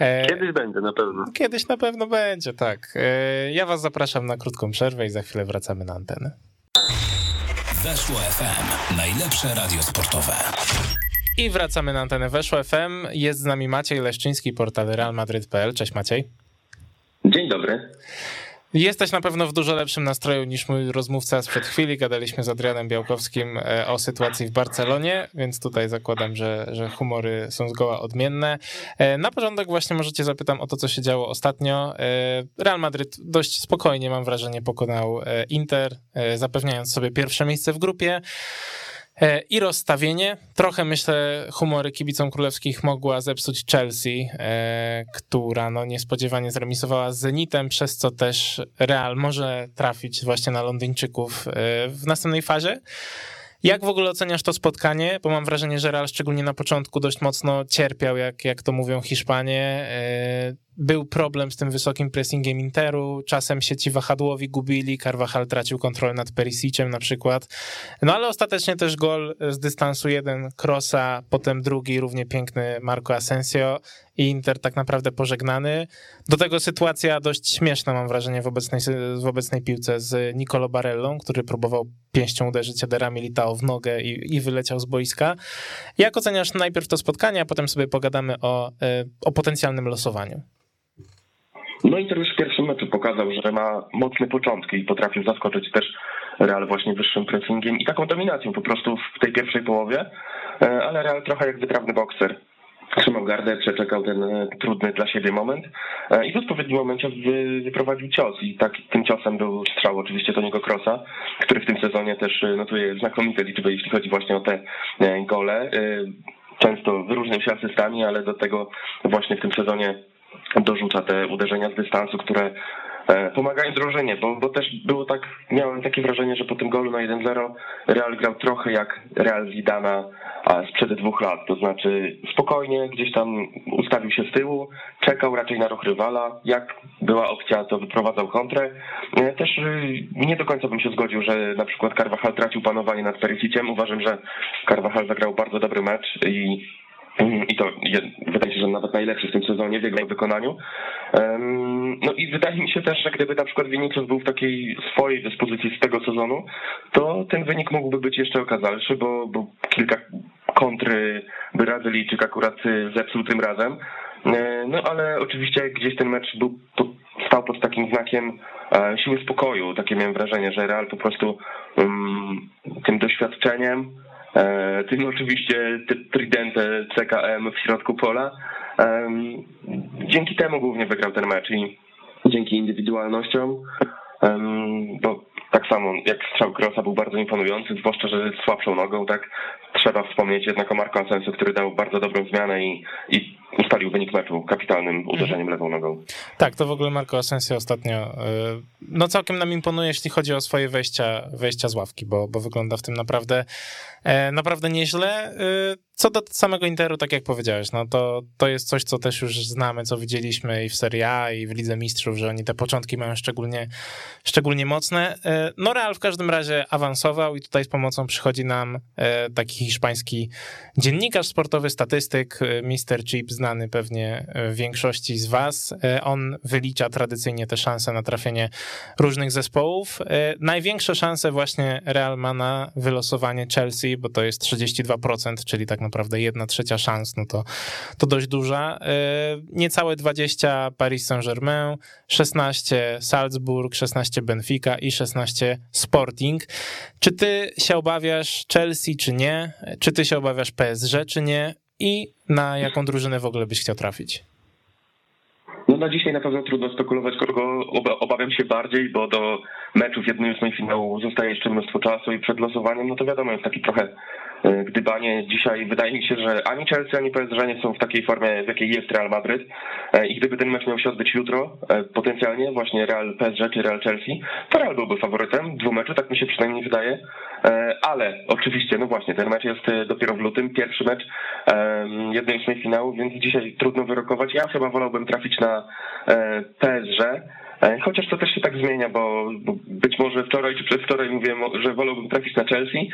S3: E, kiedyś będzie na pewno.
S2: Kiedyś na pewno będzie, tak. E, ja was zapraszam na krótką przerwę i za chwilę wracamy na antenę.
S1: Weszło FM. Najlepsze radio sportowe.
S2: I wracamy na antenę Weszło FM. Jest z nami Maciej Leszczyński, portal realmadryt.pl. Cześć Maciej.
S4: Dzień dobry.
S2: Jesteś na pewno w dużo lepszym nastroju niż mój rozmówca sprzed chwili. Gadaliśmy z Adrianem Białkowskim e, o sytuacji w Barcelonie, więc tutaj zakładam, że, że humory są zgoła odmienne. E, na porządek właśnie możecie zapytam o to, co się działo ostatnio. E, Real Madryt dość spokojnie, mam wrażenie, pokonał Inter, zapewniając sobie pierwsze miejsce w grupie. E, I rozstawienie. Trochę myślę, humory kibicom królewskich mogła zepsuć Chelsea, e, która no niespodziewanie zremisowała z Zenitem, przez co też Real może trafić właśnie na Londyńczyków e, w następnej fazie. Jak w ogóle oceniasz to spotkanie? Bo mam wrażenie, że Real szczególnie na początku dość mocno cierpiał, jak, jak to mówią Hiszpanie był problem z tym wysokim pressingiem Interu, czasem się ci wahadłowi gubili, Carvajal tracił kontrolę nad Perisiciem na przykład, no ale ostatecznie też gol z dystansu jeden Krosa, potem drugi równie piękny Marco Asensio i Inter tak naprawdę pożegnany. Do tego sytuacja dość śmieszna mam wrażenie w obecnej, w obecnej piłce z Nicolo Barellą, który próbował pięścią uderzyć Edera Militao w nogę i, i wyleciał z boiska. Jak oceniasz najpierw to spotkanie, a potem sobie pogadamy o, e, o potencjalnym losowaniu?
S4: No i już w pierwszym meczu pokazał, że ma mocne początki i potrafił zaskoczyć też Real właśnie wyższym pressingiem i taką dominacją po prostu w tej pierwszej połowie, e, ale Real trochę jak wytrawny bokser. Trzymał gardę, przeczekał ten e, trudny dla siebie moment e, i w odpowiednim momencie wyprowadził cios i tak tym ciosem był strzał oczywiście do niego Krosa, który w tym sezonie też notuje znakomite liczby, jeśli chodzi właśnie o te gole. Często wyróżniał się asystami, ale do tego właśnie w tym sezonie dorzuca te uderzenia z dystansu, które e, pomagają drużynie, bo, bo też było tak, miałem takie wrażenie, że po tym golu na 1-0 Real grał trochę jak Real Zidana sprzed dwóch lat, to znaczy spokojnie gdzieś tam ustawił się z tyłu, czekał raczej na ruch rywala, jak była opcja, to wyprowadzał kontrę. E, też y, nie do końca bym się zgodził, że na przykład Carvajal tracił panowanie nad Perisiciem. Uważam, że Carvajal zagrał bardzo dobry mecz i I to wydaje się, że nawet najlepszy w tym sezonie w jego wykonaniu. No i wydaje mi się też, że gdyby na przykład Vinicius był w takiej swojej dyspozycji z tego sezonu, to ten wynik mógłby być jeszcze okazalszy, bo, bo kilka kontry Brazylijczyk akurat zepsuł tym razem. E, no ale oczywiście gdzieś ten mecz był, stał pod takim znakiem e, siły spokoju. Takie miałem wrażenie, że Real po prostu um, tym doświadczeniem tym oczywiście Tridente CKM w środku pola. Dzięki temu głównie wygrał ten mecz i dzięki indywidualnościom, bo tak samo jak strzał Krosa był bardzo imponujący, zwłaszcza, że słabszą nogą, tak? Trzeba wspomnieć jednak o Marco Asensio, który dał bardzo dobrą zmianę i, i ustalił wynik meczu kapitalnym uderzeniem lewą nogą.
S2: Tak, to w ogóle Marco Asensio ostatnio e, no całkiem nam imponuje, jeśli chodzi o swoje wejścia, wejścia z ławki, bo, bo wygląda w tym naprawdę E, naprawdę nieźle. E, co do samego Interu, tak jak powiedziałeś, no to, to jest coś, co też już znamy, co widzieliśmy i w Serie A, i w Lidze Mistrzów, że oni te początki mają szczególnie, szczególnie mocne. E, no Real w każdym razie awansował i tutaj z pomocą przychodzi nam taki hiszpański dziennikarz sportowy, statystyk, Mr. Chip, znany pewnie większości z was. On wylicza tradycyjnie te szanse na trafienie różnych zespołów. Największe szanse właśnie Real ma na wylosowanie Chelsea bo to jest 32%, czyli tak naprawdę jedna trzecia szans, no to, to dość duża. E, niecałe 20 Paris Saint-Germain, 16 Salzburg, 16 Benfica i 16 Sporting. Czy ty się obawiasz Chelsea, czy nie? Czy ty się obawiasz PSG, czy nie? I na jaką drużynę w ogóle byś chciał trafić?
S4: No na dzisiaj na pewno trudno spekulować, kogo obawiam się bardziej, bo do meczów 1-8 finału zostaje jeszcze mnóstwo czasu i przed losowaniem, no to wiadomo, jest taki trochę gdybanie dzisiaj wydaje mi się, że ani Chelsea, ani PSG nie są w takiej formie, w jakiej jest Real Madryt e, i gdyby ten mecz miał się odbyć jutro, e, potencjalnie właśnie Real PSG czy Real Chelsea, to Real byłby faworytem dwumeczu, tak mi się przynajmniej wydaje, ale oczywiście, no właśnie, ten mecz jest dopiero w lutym, pierwszy mecz jednej ósmej finału, więc dzisiaj trudno wyrokować. Ja chyba wolałbym trafić na PSG, E, chociaż to też się tak zmienia, bo, bo być może wczoraj czy przedwczoraj mówiłem, że wolałbym trafić na Chelsea,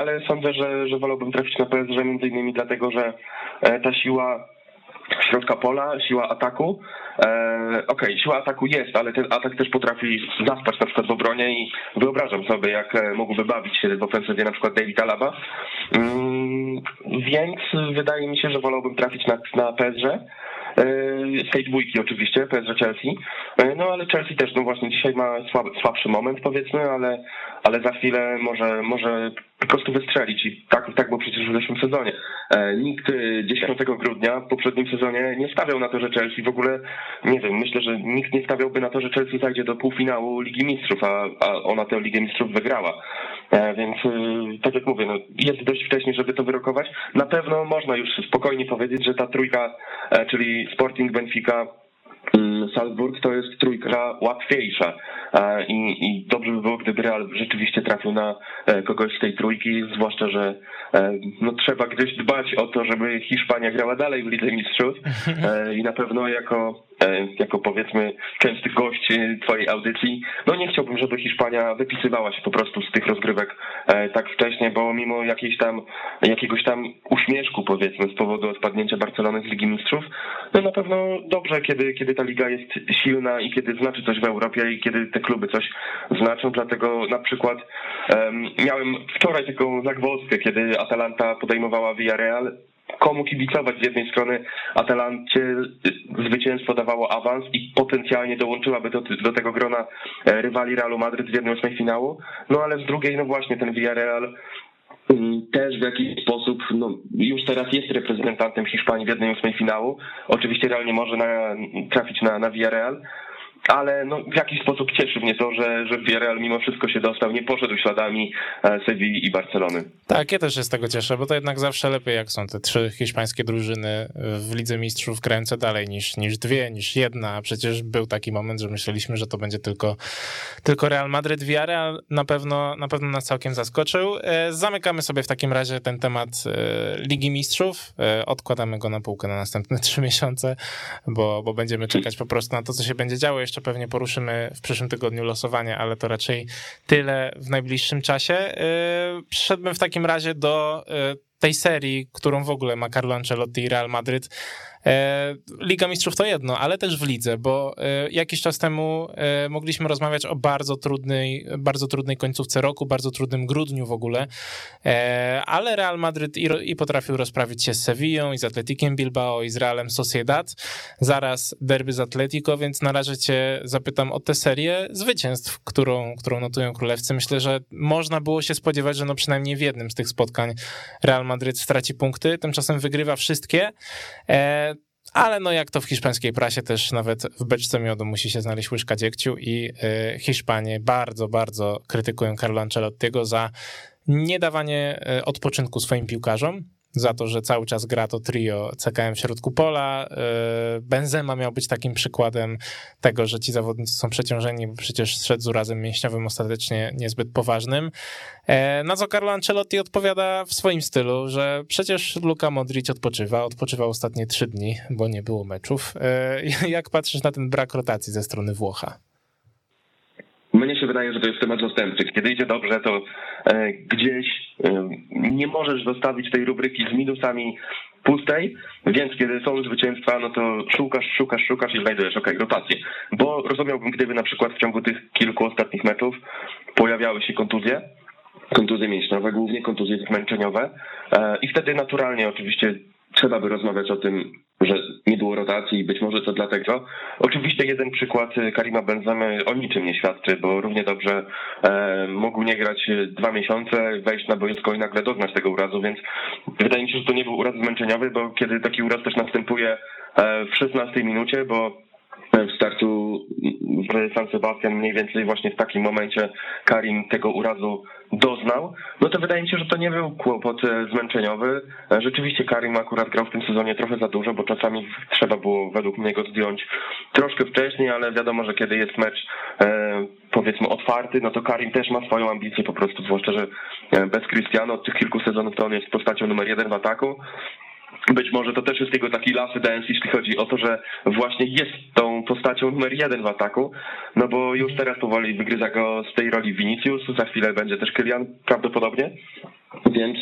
S4: ale sądzę, że, że wolałbym trafić na PSG między innymi dlatego, że e, ta siła środka pola, siła ataku. E, Okej, okay, siła ataku jest, ale ten atak też potrafi zaspać na przykład w obronie i wyobrażam sobie, jak mógłby bawić się w ofensywie na przykład David Alaba. Mm, więc wydaje mi się, że wolałbym trafić na, na PSG z tej dwójki oczywiście, PSG Chelsea. E, no ale Chelsea też, no właśnie dzisiaj ma słabszy moment powiedzmy, ale, ale za chwilę może, może po prostu wystrzelić i tak, tak było przecież w zeszłym sezonie. E, nikt 10 grudnia w poprzednim sezonie nie stawiał na to, że Chelsea w ogóle, nie wiem, myślę, że nikt nie stawiałby na to, że Chelsea zajdzie do półfinału Ligi Mistrzów, a, a ona tę Ligę Mistrzów wygrała. E, więc tak jak mówię, no, jest dość wcześnie, żeby to wyrokować. Na pewno można już spokojnie powiedzieć, że ta trójka, czyli Sporting, Benfica, Salzburg to jest trójka łatwiejsza. I, i dobrze by było, gdyby Real rzeczywiście trafił na e, kogoś z tej trójki, zwłaszcza, że e, no, trzeba gdzieś dbać o to, żeby Hiszpania grała dalej w Lidze Mistrzów. E, i na pewno jako E, jako powiedzmy częsty gość twojej audycji, no nie chciałbym, żeby Hiszpania wypisywała się po prostu z tych rozgrywek e, tak wcześnie, bo mimo jakiejś tam, jakiegoś tam uśmieszku powiedzmy z powodu odpadnięcia Barcelony z Ligi Mistrzów, no na pewno dobrze, kiedy, kiedy ta liga jest silna i kiedy znaczy coś w Europie i kiedy te kluby coś znaczą, dlatego na przykład um, miałem wczoraj taką zagwozdkę, kiedy Atalanta podejmowała Villarreal komu kibicować. Z jednej strony Atalancie zwycięstwo dawało awans i potencjalnie dołączyłaby do, do tego grona e, rywali Realu Madryt w ósmej finału, no ale z drugiej, no właśnie ten Villarreal mm, też w jakiś sposób no, już teraz jest reprezentantem Hiszpanii w jednej ósmej finału. Oczywiście Real nie może na, trafić na, na Villarreal, ale no, w jakiś sposób cieszy mnie to, że, że Villarreal mimo wszystko się dostał, nie poszedł śladami e, Sewilli i Barcelony.
S2: Tak, ja też się z tego cieszę, bo to jednak zawsze lepiej, jak są te trzy hiszpańskie drużyny w Lidze Mistrzów kręcę dalej niż, niż dwie, niż jedna, a przecież był taki moment, że myśleliśmy, że to będzie tylko, tylko Real Madryt. Villarreal na pewno, na pewno nas całkiem zaskoczył. E, zamykamy sobie w takim razie ten temat e, Ligi Mistrzów, odkładamy go na półkę na następne trzy miesiące, bo, bo będziemy czekać po prostu na to, co się będzie działo jeszcze pewnie poruszymy w przyszłym tygodniu losowanie, ale to raczej tyle w najbliższym czasie. Y, przyszedłbym w takim razie do y, tej serii, którą w ogóle ma Carlo Ancelotti i Real Madryd E, Liga Mistrzów to jedno, ale też w lidze, bo e, jakiś czas temu e, mogliśmy rozmawiać o bardzo trudnej, bardzo trudnej końcówce roku, bardzo trudnym grudniu w ogóle, ale Real Madryt i, i potrafił rozprawić się z Sevillą i z Atletikiem Bilbao i z Realem Sociedad, zaraz derby z Atletico, więc na razie cię zapytam o tę serię zwycięstw, którą, którą notują królewcy. Myślę, że można było się spodziewać, że no przynajmniej w jednym z tych spotkań Real Madryt straci punkty, tymczasem wygrywa wszystkie. Ale no jak to w hiszpańskiej prasie też nawet w beczce miodu musi się znaleźć łyżka dziegciu i y, Hiszpanie bardzo, bardzo krytykują Carlo Ancelottiego za niedawanie y, odpoczynku swoim piłkarzom, za to, że cały czas gra to trio CKM w środku pola. Y, Benzema miał być takim przykładem tego, że ci zawodnicy są przeciążeni, bo przecież szedł z urazem mięśniowym ostatecznie niezbyt poważnym. E, na co Carlo Ancelotti odpowiada w swoim stylu, że przecież Luka Modric odpoczywa, odpoczywał ostatnie trzy dni, bo nie było meczów. E, jak patrzysz na ten brak rotacji ze strony Włocha?
S4: Mnie się wydaje, że to jest temat zastępczy. Kiedy idzie dobrze, to e, gdzieś e, nie możesz zostawić tej rubryki z minusami pustej, więc kiedy są zwycięstwa, no to szukasz, szukasz, szukasz i znajdujesz, okej, okay, rotację. Bo rozumiałbym, gdyby na przykład w ciągu tych kilku ostatnich meczów pojawiały się kontuzje, kontuzje mięśniowe, głównie kontuzje zmęczeniowe e, i wtedy naturalnie oczywiście trzeba by rozmawiać o tym, że nie było rotacji i być może to dlatego. Oczywiście jeden przykład Karima Benzemy o niczym nie świadczy, bo równie dobrze e, mógł nie grać dwa miesiące, wejść na boisko i nagle doznać tego urazu, więc wydaje mi się, że to nie był uraz zmęczeniowy, bo kiedy taki uraz też następuje e, w 16 minucie, bo w startu w San Sebastian mniej więcej właśnie w takim momencie Karim tego urazu doznał, no to wydaje mi się, że to nie był kłopot e, zmęczeniowy. E, rzeczywiście Karim akurat grał w tym sezonie trochę za dużo, bo czasami trzeba było według mnie go zdjąć troszkę wcześniej, ale wiadomo, że kiedy jest mecz e, powiedzmy otwarty, no to Karim też ma swoją ambicję po prostu, zwłaszcza, że bez Cristiano od tych kilku sezonów to on jest postacią numer jeden w ataku. Być może to też jest jego taki lasy dance, jeśli chodzi o to, że właśnie jest tą postacią numer jeden w ataku, no bo już teraz powoli wygryza go z tej roli Vinicius, za chwilę będzie też Kylian prawdopodobnie, więc,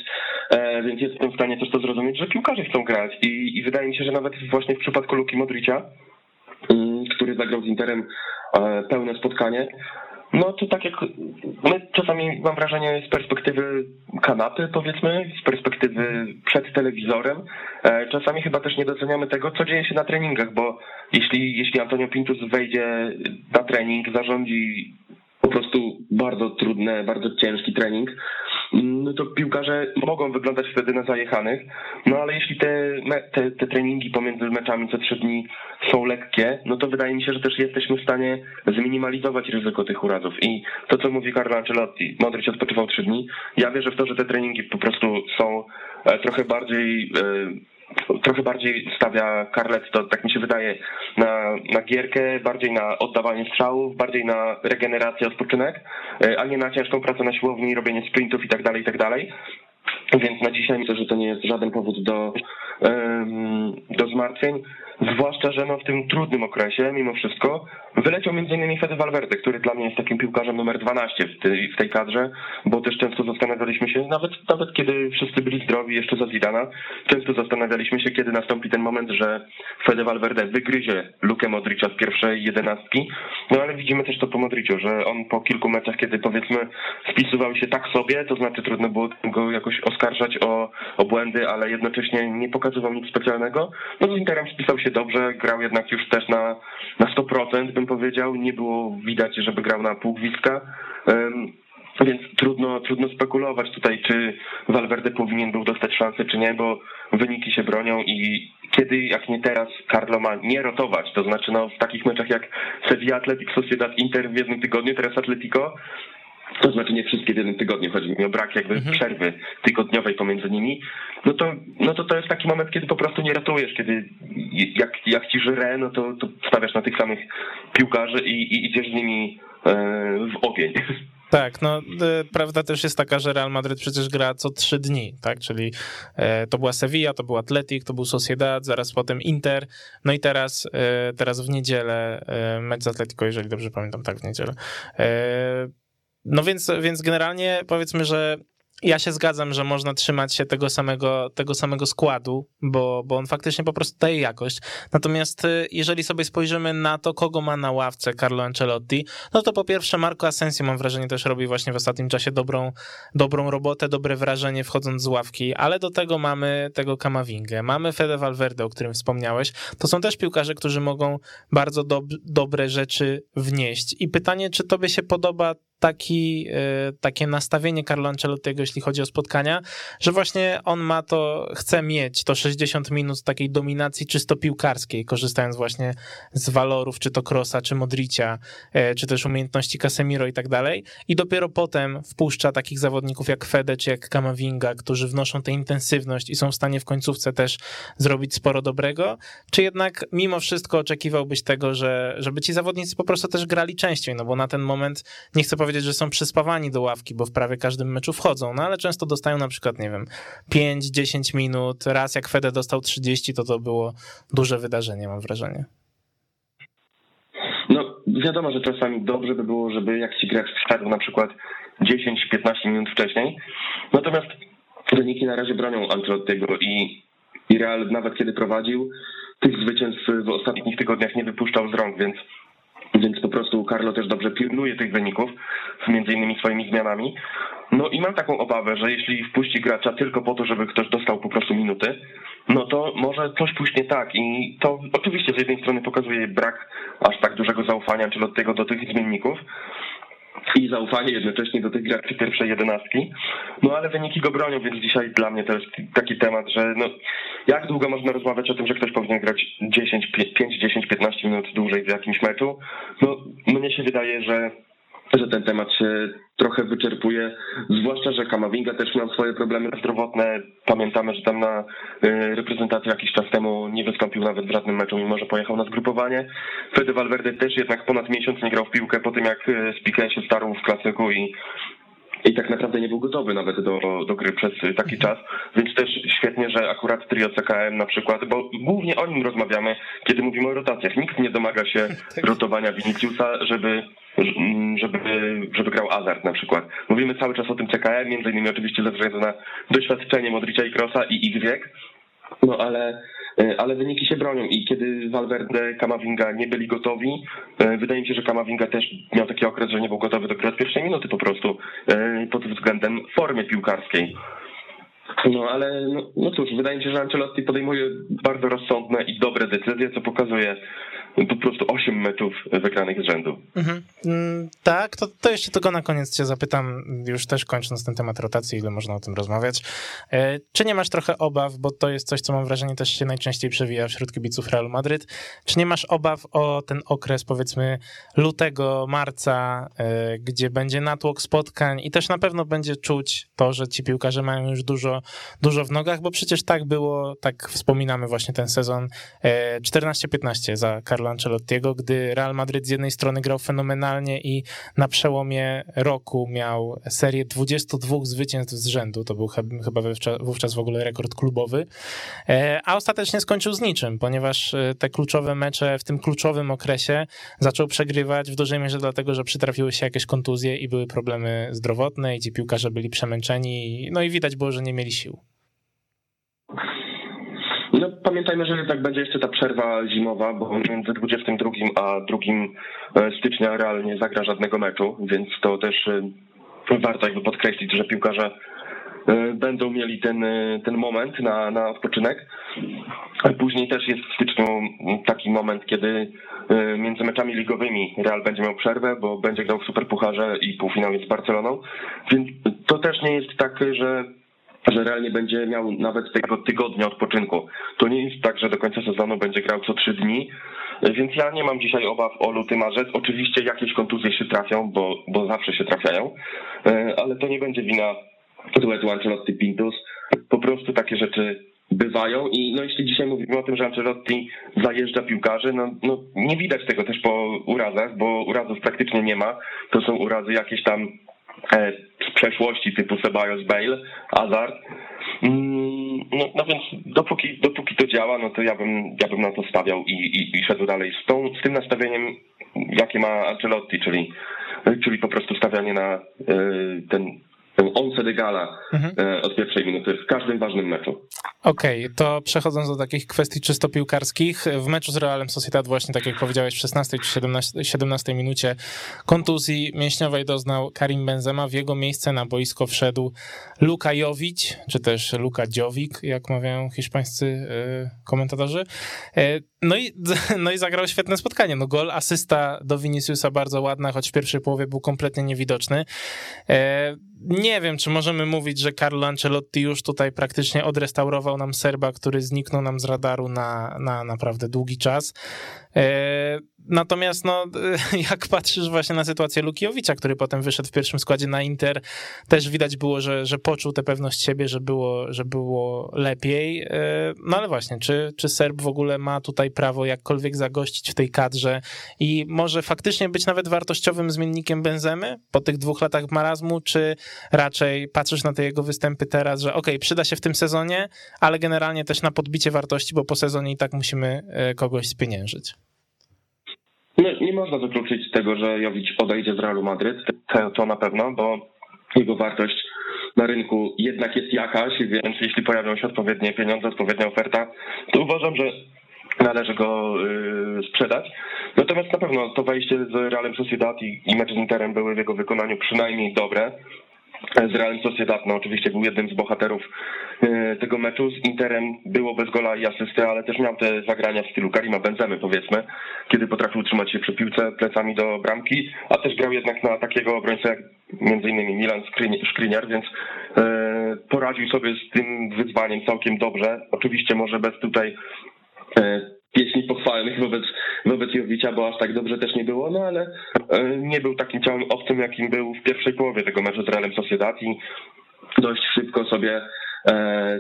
S4: e, więc jestem w stanie też to zrozumieć, że piłkarze chcą grać i, i wydaje mi się, że nawet właśnie w przypadku Luki Modricia, mm, który zagrał z Interem e, pełne spotkanie, no to tak jak my czasami mam wrażenie z perspektywy kanapy powiedzmy, z perspektywy przed telewizorem, czasami chyba też nie doceniamy tego, co dzieje się na treningach, bo jeśli, jeśli Antonio Pintus wejdzie na trening, zarządzi po prostu bardzo trudny, bardzo ciężki trening, no to piłkarze mogą wyglądać wtedy na zajechanych, no ale jeśli te, te, te treningi pomiędzy meczami co trzy dni są lekkie, no to wydaje mi się, że też jesteśmy w stanie zminimalizować ryzyko tych urazów. I to, co mówi Carlo Ancelotti, Modric odpoczywał trzy dni, ja wierzę w to, że te treningi po prostu są e, trochę bardziej e, trochę bardziej stawia Carlet, to tak mi się wydaje, na, na gierkę, bardziej na oddawanie strzałów, bardziej na regenerację, odpoczynek, e, a nie na ciężką pracę na siłowni, robienie sprintów i tak dalej, i tak. Więc na dzisiaj myślę, że to nie jest żaden powód do, do zmartwień. Zwłaszcza, że no w tym trudnym okresie, mimo wszystko, wyleciał m.in. Fede Valverde, który dla mnie jest takim piłkarzem numer 12 w tej, w tej kadrze, bo też często zastanawialiśmy się, nawet, nawet kiedy wszyscy byli zdrowi jeszcze za Zidana, często zastanawialiśmy się, kiedy nastąpi ten moment, że Fede Valverde wygryzie Lukę Modricza z pierwszej jedenastki, no ale widzimy też to po Modriciu, że on po kilku meczach, kiedy powiedzmy spisywał się tak sobie, to znaczy trudno było go jakoś oskarżać o, o błędy, ale jednocześnie nie pokazywał nic specjalnego, no z Interem spisał się się dobrze, grał jednak już też na, na 100%, bym powiedział. Nie było widać, żeby grał na pół gwizdka. Więc trudno, trudno spekulować tutaj, czy Valverde powinien był dostać szansę, czy nie, bo wyniki się bronią i kiedy, jak nie teraz, Carlo ma nie rotować, to znaczy no, w takich meczach jak Sevilla, Atletic Sociedad, Inter w jednym tygodniu, teraz Atletico, to znaczy nie wszystkie w jednym tygodniu, chodzi mi o brak jakby mhm. przerwy tygodniowej pomiędzy nimi, no to, no to to jest taki moment, kiedy po prostu nie ratujesz, kiedy jak, jak ci żre, no to, to stawiasz na tych samych piłkarzy i, i idziesz z nimi e, w ogień.
S2: Tak, no e, prawda też jest taka, że Real Madryt przecież gra co trzy dni, tak, czyli e, to była Sevilla, to był Atletic, to był Sociedad, zaraz potem Inter, no i teraz, e, teraz w niedzielę mecz z Atletico, jeżeli dobrze pamiętam, tak, w niedzielę. No więc, więc generalnie powiedzmy, że ja się zgadzam, że można trzymać się tego samego, tego samego składu, bo, bo on faktycznie po prostu daje jakość. Natomiast y, jeżeli sobie spojrzymy na to, kogo ma na ławce Carlo Ancelotti, no to po pierwsze Marco Asensio mam wrażenie też robi właśnie w ostatnim czasie dobrą, dobrą robotę, dobre wrażenie wchodząc z ławki, ale do tego mamy tego Kamawingę, mamy Fede Valverde, o którym wspomniałeś. To są też piłkarze, którzy mogą bardzo dob dobre rzeczy wnieść. I pytanie, czy tobie się podoba taki, e, takie nastawienie Carlo Ancelottiego, jeśli chodzi o spotkania, że właśnie on ma to, chce mieć to 60 minut takiej dominacji czysto piłkarskiej, korzystając właśnie z walorów, czy to Krosa, czy Modricia, e, czy też umiejętności Casemiro i tak dalej. I dopiero potem wpuszcza takich zawodników jak Fede, czy jak Kamavinga, którzy wnoszą tę intensywność i są w stanie w końcówce też zrobić sporo dobrego. Czy jednak mimo wszystko oczekiwałbyś tego, że, żeby ci zawodnicy po prostu też grali częściej, no bo na ten moment nie chcę powiedzieć, że są przyspawani do ławki, bo w prawie każdym meczu wchodzą, no ale często dostają na przykład, nie wiem, 5-10 minut. Raz jak Fede dostał 30, to to było duże wydarzenie, mam wrażenie.
S4: No, wiadomo, że czasami dobrze by było, żeby jak ci gracz wszedł na przykład 10-15 minut wcześniej. Natomiast wyniki na razie bronią Ancelottiego i, i Real nawet kiedy prowadził, tych zwycięstw w ostatnich tygodniach nie wypuszczał z rąk, więc więc po prostu Carlo też dobrze pilnuje tych wyników, między innymi swoimi zmianami. No i mam taką obawę, że jeśli wpuści gracza tylko po to, żeby ktoś dostał po prostu minuty, no to może coś pójść nie tak. I to oczywiście z jednej strony pokazuje brak aż tak dużego zaufania tego do tych zmienników, i zaufanie jednocześnie do tych graczy pierwszej jedenastki. No ale wyniki go bronią, więc dzisiaj dla mnie to jest taki temat, że no, jak długo można rozmawiać o tym, że ktoś powinien grać 10, 5, 10, 15 minut dłużej w jakimś meczu? No mnie się wydaje, że że ten temat się trochę wyczerpuje, zwłaszcza, że Kamavinga też miał swoje problemy zdrowotne. Pamiętamy, że tam na y, reprezentacji jakiś czas temu nie wystąpił nawet w żadnym meczu, mimo że pojechał na zgrupowanie. Fede Valverde też jednak ponad miesiąc nie grał w piłkę po tym, jak y, Spique się starł w klasyku i i tak naprawdę nie był gotowy nawet do, do gry przez taki mhm. czas, więc też świetnie, że akurat trio CKM na przykład, bo głównie o nim rozmawiamy, kiedy mówimy o rotacjach. Nikt nie domaga się tak. rotowania Viniciusa, żeby żeby, żeby grał Azart na przykład. Mówimy cały czas o tym CKM, między innymi oczywiście ze względu na doświadczenie Modricia i Krosa i ich wiek, no ale ale wyniki się bronią i kiedy Valverde, Kamavinga nie byli gotowi, e, wydaje mi się, że Kamavinga też miał taki okres, że nie był gotowy do gry od pierwszej minuty po prostu e, pod względem formy piłkarskiej. No ale no, no cóż, wydaje mi się, że Ancelotti podejmuje bardzo rozsądne i dobre decyzje, co pokazuje po prostu 8 meczów wygranych z rzędu. Mhm.
S2: Mm, tak, to, to jeszcze tylko na koniec cię zapytam, już też kończąc ten temat rotacji, ile można o tym rozmawiać. E, czy nie masz trochę obaw, bo to jest coś, co mam wrażenie też się najczęściej przewija wśród kibiców Realu Madryt, czy nie masz obaw o ten okres powiedzmy lutego, marca, e, gdzie będzie natłok spotkań i też na pewno będzie czuć to, że ci piłkarze mają już dużo, dużo w nogach, bo przecież tak było, tak wspominamy właśnie ten sezon 14-15 e, za Carlo Ancelottiego, gdy Real Madryt z jednej strony grał fenomenalnie i na przełomie roku miał serię 22 zwycięstw z rzędu, to był chyba wówczas w ogóle rekord klubowy, e, a ostatecznie skończył z niczym, ponieważ e, te kluczowe mecze w tym kluczowym okresie zaczął przegrywać w dużej mierze dlatego, że przytrafiły się jakieś kontuzje i były problemy zdrowotne i ci piłkarze byli przemęczeni, no i widać było, że nie mieli sił.
S4: Pamiętajmy, że jednak będzie jeszcze ta przerwa zimowa, bo między 22 a 2 e, stycznia realnie zagra żadnego meczu, więc to też e, warto jakby podkreślić, że piłkarze e, będą mieli ten, ten moment na, na odpoczynek. Później też jest w styczniu taki moment, kiedy między meczami ligowymi Real będzie miał przerwę, bo będzie grał w Superpucharze i półfinał jest z Barceloną, więc to też nie jest tak, że że realnie będzie miał nawet tego tygodnia odpoczynku. To nie jest tak, że do końca sezonu będzie grał co trzy dni, więc ja nie mam dzisiaj obaw o luty, marzec. Oczywiście jakieś kontuzje się trafią, bo, bo zawsze się trafiają, e, ale to nie będzie wina duetu Ancelotti-Pintus. Po prostu takie rzeczy bywają i no jeśli dzisiaj mówimy o tym, że Ancelotti zajeżdża piłkarzy, no, no nie widać tego też po urazach, bo urazów praktycznie nie ma. To są urazy jakieś tam E, przeszłości typu Ceballos, Bale, Hazard. Mm, no, no więc dopóki, dopóki to działa, no to ja bym, ja bym na to stawiał i, i, i szedł dalej z, tą, z tym nastawieniem, jakie ma Ancelotti, czyli, czyli po prostu stawianie na y, ten, ten once de gala mhm. y, od pierwszej minuty w każdym ważnym meczu.
S2: Okej, okay, to przechodząc do takich kwestii czysto piłkarskich, w meczu z Realem Sociedad właśnie, tak jak powiedziałeś, w 16 czy 17, 17 minucie kontuzji mięśniowej doznał Karim Benzema, w jego miejsce na boisko wszedł Luka Jovic, czy też Luka Dziowik, jak mawiają hiszpańscy y, komentatorzy. No i, no i zagrał świetne spotkanie. No gol, asysta do Viniciusa bardzo ładna, choć w pierwszej połowie był kompletnie niewidoczny. E, nie wiem, czy możemy mówić, że Carlo Ancelotti już tutaj praktycznie odrestaurował nam Serba, który zniknął nam z radaru na, na naprawdę długi czas. Natomiast no, jak patrzysz właśnie na sytuację Lukiowicza, który potem wyszedł w pierwszym składzie na Inter, też widać było, że, że poczuł tę pewność siebie, że było, że było lepiej. E, no ale właśnie, czy, czy Serb w ogóle ma tutaj prawo jakkolwiek zagościć w tej kadrze i może faktycznie być nawet wartościowym zmiennikiem Benzemy po tych dwóch latach marazmu, czy raczej patrzysz na te jego występy teraz, że okay, przyda się w tym sezonie, ale generalnie też na podbicie wartości, bo po sezonie i tak musimy e, kogoś spieniężyć?
S4: No, nie można wykluczyć tego, że Jowicz odejdzie z Realu Madryt, to, na pewno, bo jego wartość na rynku jednak jest jakaś, więc jeśli pojawią się odpowiednie pieniądze, odpowiednia oferta, to uważam, że należy go y, sprzedać. Natomiast na pewno to wejście z Realem Sociedad i, i mecz z Interem były w jego wykonaniu przynajmniej dobre z Realem Sociedad, no oczywiście był jednym z bohaterów e, tego meczu. Z Interem było bez gola i asysty, ale też miał te zagrania w stylu Karima Benzemy, powiedzmy, kiedy potrafił trzymać się przy piłce plecami do bramki, a też grał jednak na takiego obrońcę jak innymi Milan Skriniar, więc e, poradził sobie z tym wyzwaniem całkiem dobrze. Oczywiście może bez tutaj e, pieśni pochwalnych wobec, wobec Jowicza, bo aż tak dobrze też nie było, no ale e, nie był takim ciałem obcym, jakim był w pierwszej połowie tego meczu z Realem Sociedad i dość szybko sobie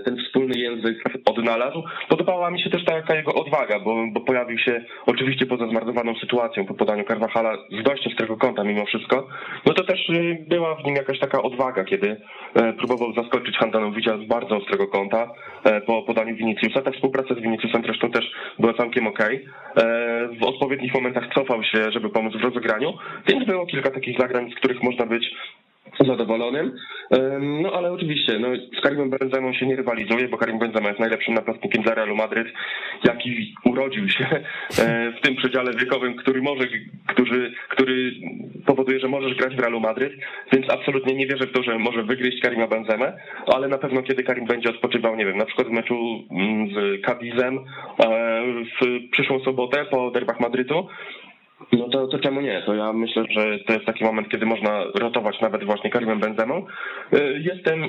S4: ten wspólny język odnalazł. Podobała mi się też taka jego odwaga, bo, bo pojawił się oczywiście poza zmarnowaną sytuacją po podaniu Carvajala z dość ostrego kąta mimo wszystko, no to też y, była w nim jakaś taka odwaga, kiedy e, próbował zaskoczyć Handanowicza z bardzo ostrego kąta e, po podaniu Viniciusa. Ta współpraca z Viniciusem zresztą też była całkiem okej. Okay. W odpowiednich momentach cofał się, żeby pomóc w rozegraniu, więc było kilka takich zagrań, z których można być zadowolonym. No ale oczywiście, no, z Karimem Benzemą się nie rywalizuje, bo Karim Benzema jest najlepszym napastnikiem dla Realu Madryt, jaki urodził się e, w tym przedziale wiekowym, który może, który, który powoduje, że możesz grać w Realu Madryt, więc absolutnie nie wierzę w to, że może wygryźć Karima Benzemę, ale na pewno kiedy Karim będzie odpoczywał, nie wiem, na przykład w meczu mm, z Cadizem e, w przyszłą sobotę po derbach Madrytu, no to, to czemu nie? To ja myślę, że to jest taki moment, kiedy można rotować nawet właśnie Karimem Benzemą. Y, jestem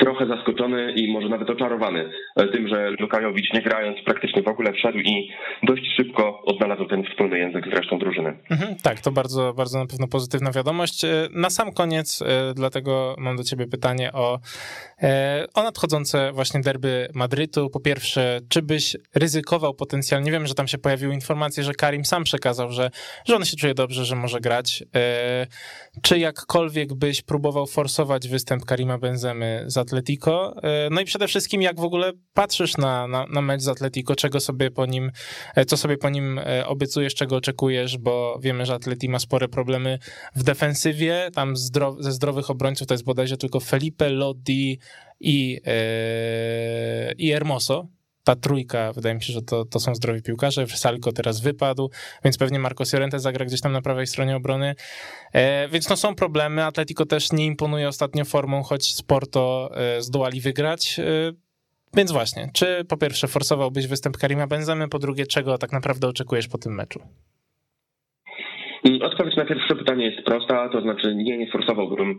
S4: trochę zaskoczony i może nawet oczarowany tym, że Lukajowicz nie grając praktycznie w ogóle wszedł i dość szybko odnalazł ten wspólny język z resztą drużyny.
S2: Mhm, tak, to bardzo, bardzo na pewno pozytywna wiadomość. E, na sam koniec, e, dlatego mam do ciebie pytanie o, o nadchodzące właśnie derby Madrytu. Po pierwsze, czy byś ryzykował potencjalnie, wiem, że tam się pojawiły informacje, że Karim sam przekazał, że, że on się czuje dobrze, że może grać. Czy jakkolwiek byś próbował forsować występ Karima Benzemy z Atletico. E, no i przede wszystkim, jak w ogóle patrzysz na, na, na mecz z Atletico, czego sobie po nim, e, co sobie po nim e, obiecujesz, czego oczekujesz, bo wiemy, że Atleti ma spore problemy w defensywie. Tam zdrow, ze zdrowych obrońców to jest bodajże tylko Felipe, Lodi i, yy, i Hermoso ta trójka, wydaje mi się, że to, to są zdrowi piłkarze. Salko teraz wypadł, więc pewnie Marco Llorente zagra gdzieś tam na prawej stronie obrony. E, więc no są problemy. Atletico też nie imponuje ostatnio formą, choć Sporto e, zdołali wygrać. E, więc właśnie, czy po pierwsze forsowałbyś występ Karima Benzemy, po drugie, czego tak naprawdę oczekujesz po tym meczu?
S4: Mm, odpowiedź na pierwsze pytanie jest prosta, to znaczy nie, nie forsowałbym,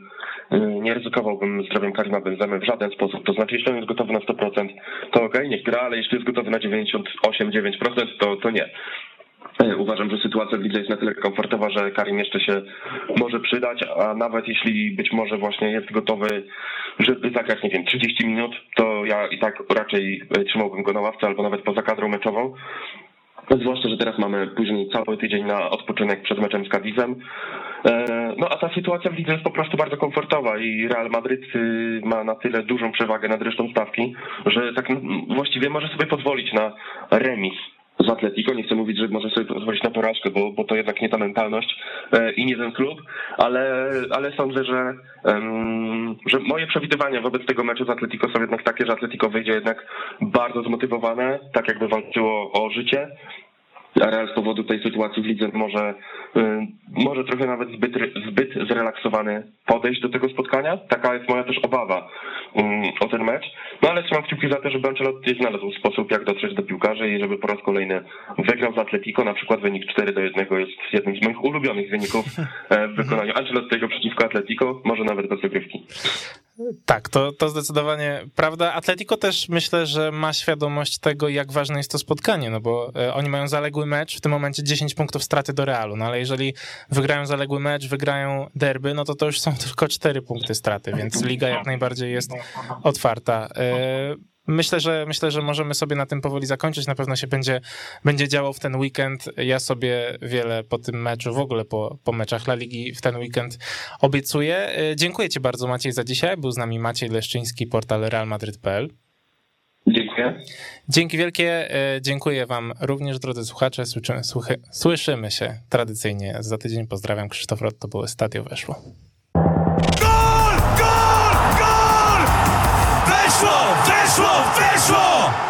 S4: y, nie ryzykowałbym zdrowiem Karima Benzemy w żaden sposób. To znaczy, jeśli on jest gotowy na 100%, to ok, niech gra, ale jeśli jest gotowy na 98-9%, to, to nie. E, uważam, że sytuacja w lidze jest na tyle komfortowa, że Karim jeszcze się może przydać, a nawet jeśli być może właśnie jest gotowy, żeby zagrać, nie wiem, 30 minut, to ja i tak raczej e, trzymałbym go na ławce albo nawet poza kadrą meczową. Zwłaszcza, że teraz mamy później cały tydzień na odpoczynek przed meczem z Cadizem. E, no a ta sytuacja w lidze jest po prostu bardzo komfortowa i Real Madryt y, ma na tyle dużą przewagę nad resztą stawki, że tak właściwie może sobie pozwolić na remis z Atletico. Nie chcę mówić, że może sobie pozwolić na porażkę, bo, bo to jednak nie ta mentalność e, i nie ten klub, ale, ale sądzę, że, że moje przewidywania wobec tego meczu z Atletico są jednak takie, że Atletico wyjdzie jednak bardzo zmotywowane, tak jakby walczyło o życie Real z powodu tej sytuacji w lidze może, y, może trochę nawet zbyt, zbyt zrelaksowany podejść do tego spotkania. Taka jest moja też obawa mm, o ten mecz. No ale trzymam kciuki za to, żeby Ancelotti znalazł sposób, jak dotrzeć do piłkarzy i żeby po raz kolejny wygrał z Atletico. Na przykład wynik 4 do 1 jest jednym z moich ulubionych wyników e, w wykonaniu Ancelottiego przeciwko Atletico, może nawet bez zagrywki.
S2: Tak, to, to zdecydowanie prawda. Atletico też myślę, że ma świadomość tego, jak ważne jest to spotkanie, no bo e, oni mają zaległy mecz, w tym momencie 10 punktów straty do Realu, no ale jeżeli wygrają zaległy mecz, wygrają derby, no to to już są tylko 4 punkty straty, więc liga jak najbardziej jest otwarta myślę, że myślę, że możemy sobie na tym powoli zakończyć. Na pewno się będzie, będzie działał w ten weekend. Ja sobie wiele po tym meczu, w ogóle po, po meczach La Ligi w ten weekend obiecuję. Y, dziękuję Ci bardzo, Maciej, za dzisiaj. Był z nami Maciej Leszczyński, portal realmadryt.pl.
S4: Dziękuję.
S2: Dzięki wielkie. Y, dziękuję Wam również, drodzy słuchacze. Słyszymy, słuchy, słyszymy się tradycyjnie za tydzień. Pozdrawiam, Krzysztof Rot, to było Stadio Weszło. Gol! Gol! Gol! Weszło! Weszło! Weszło!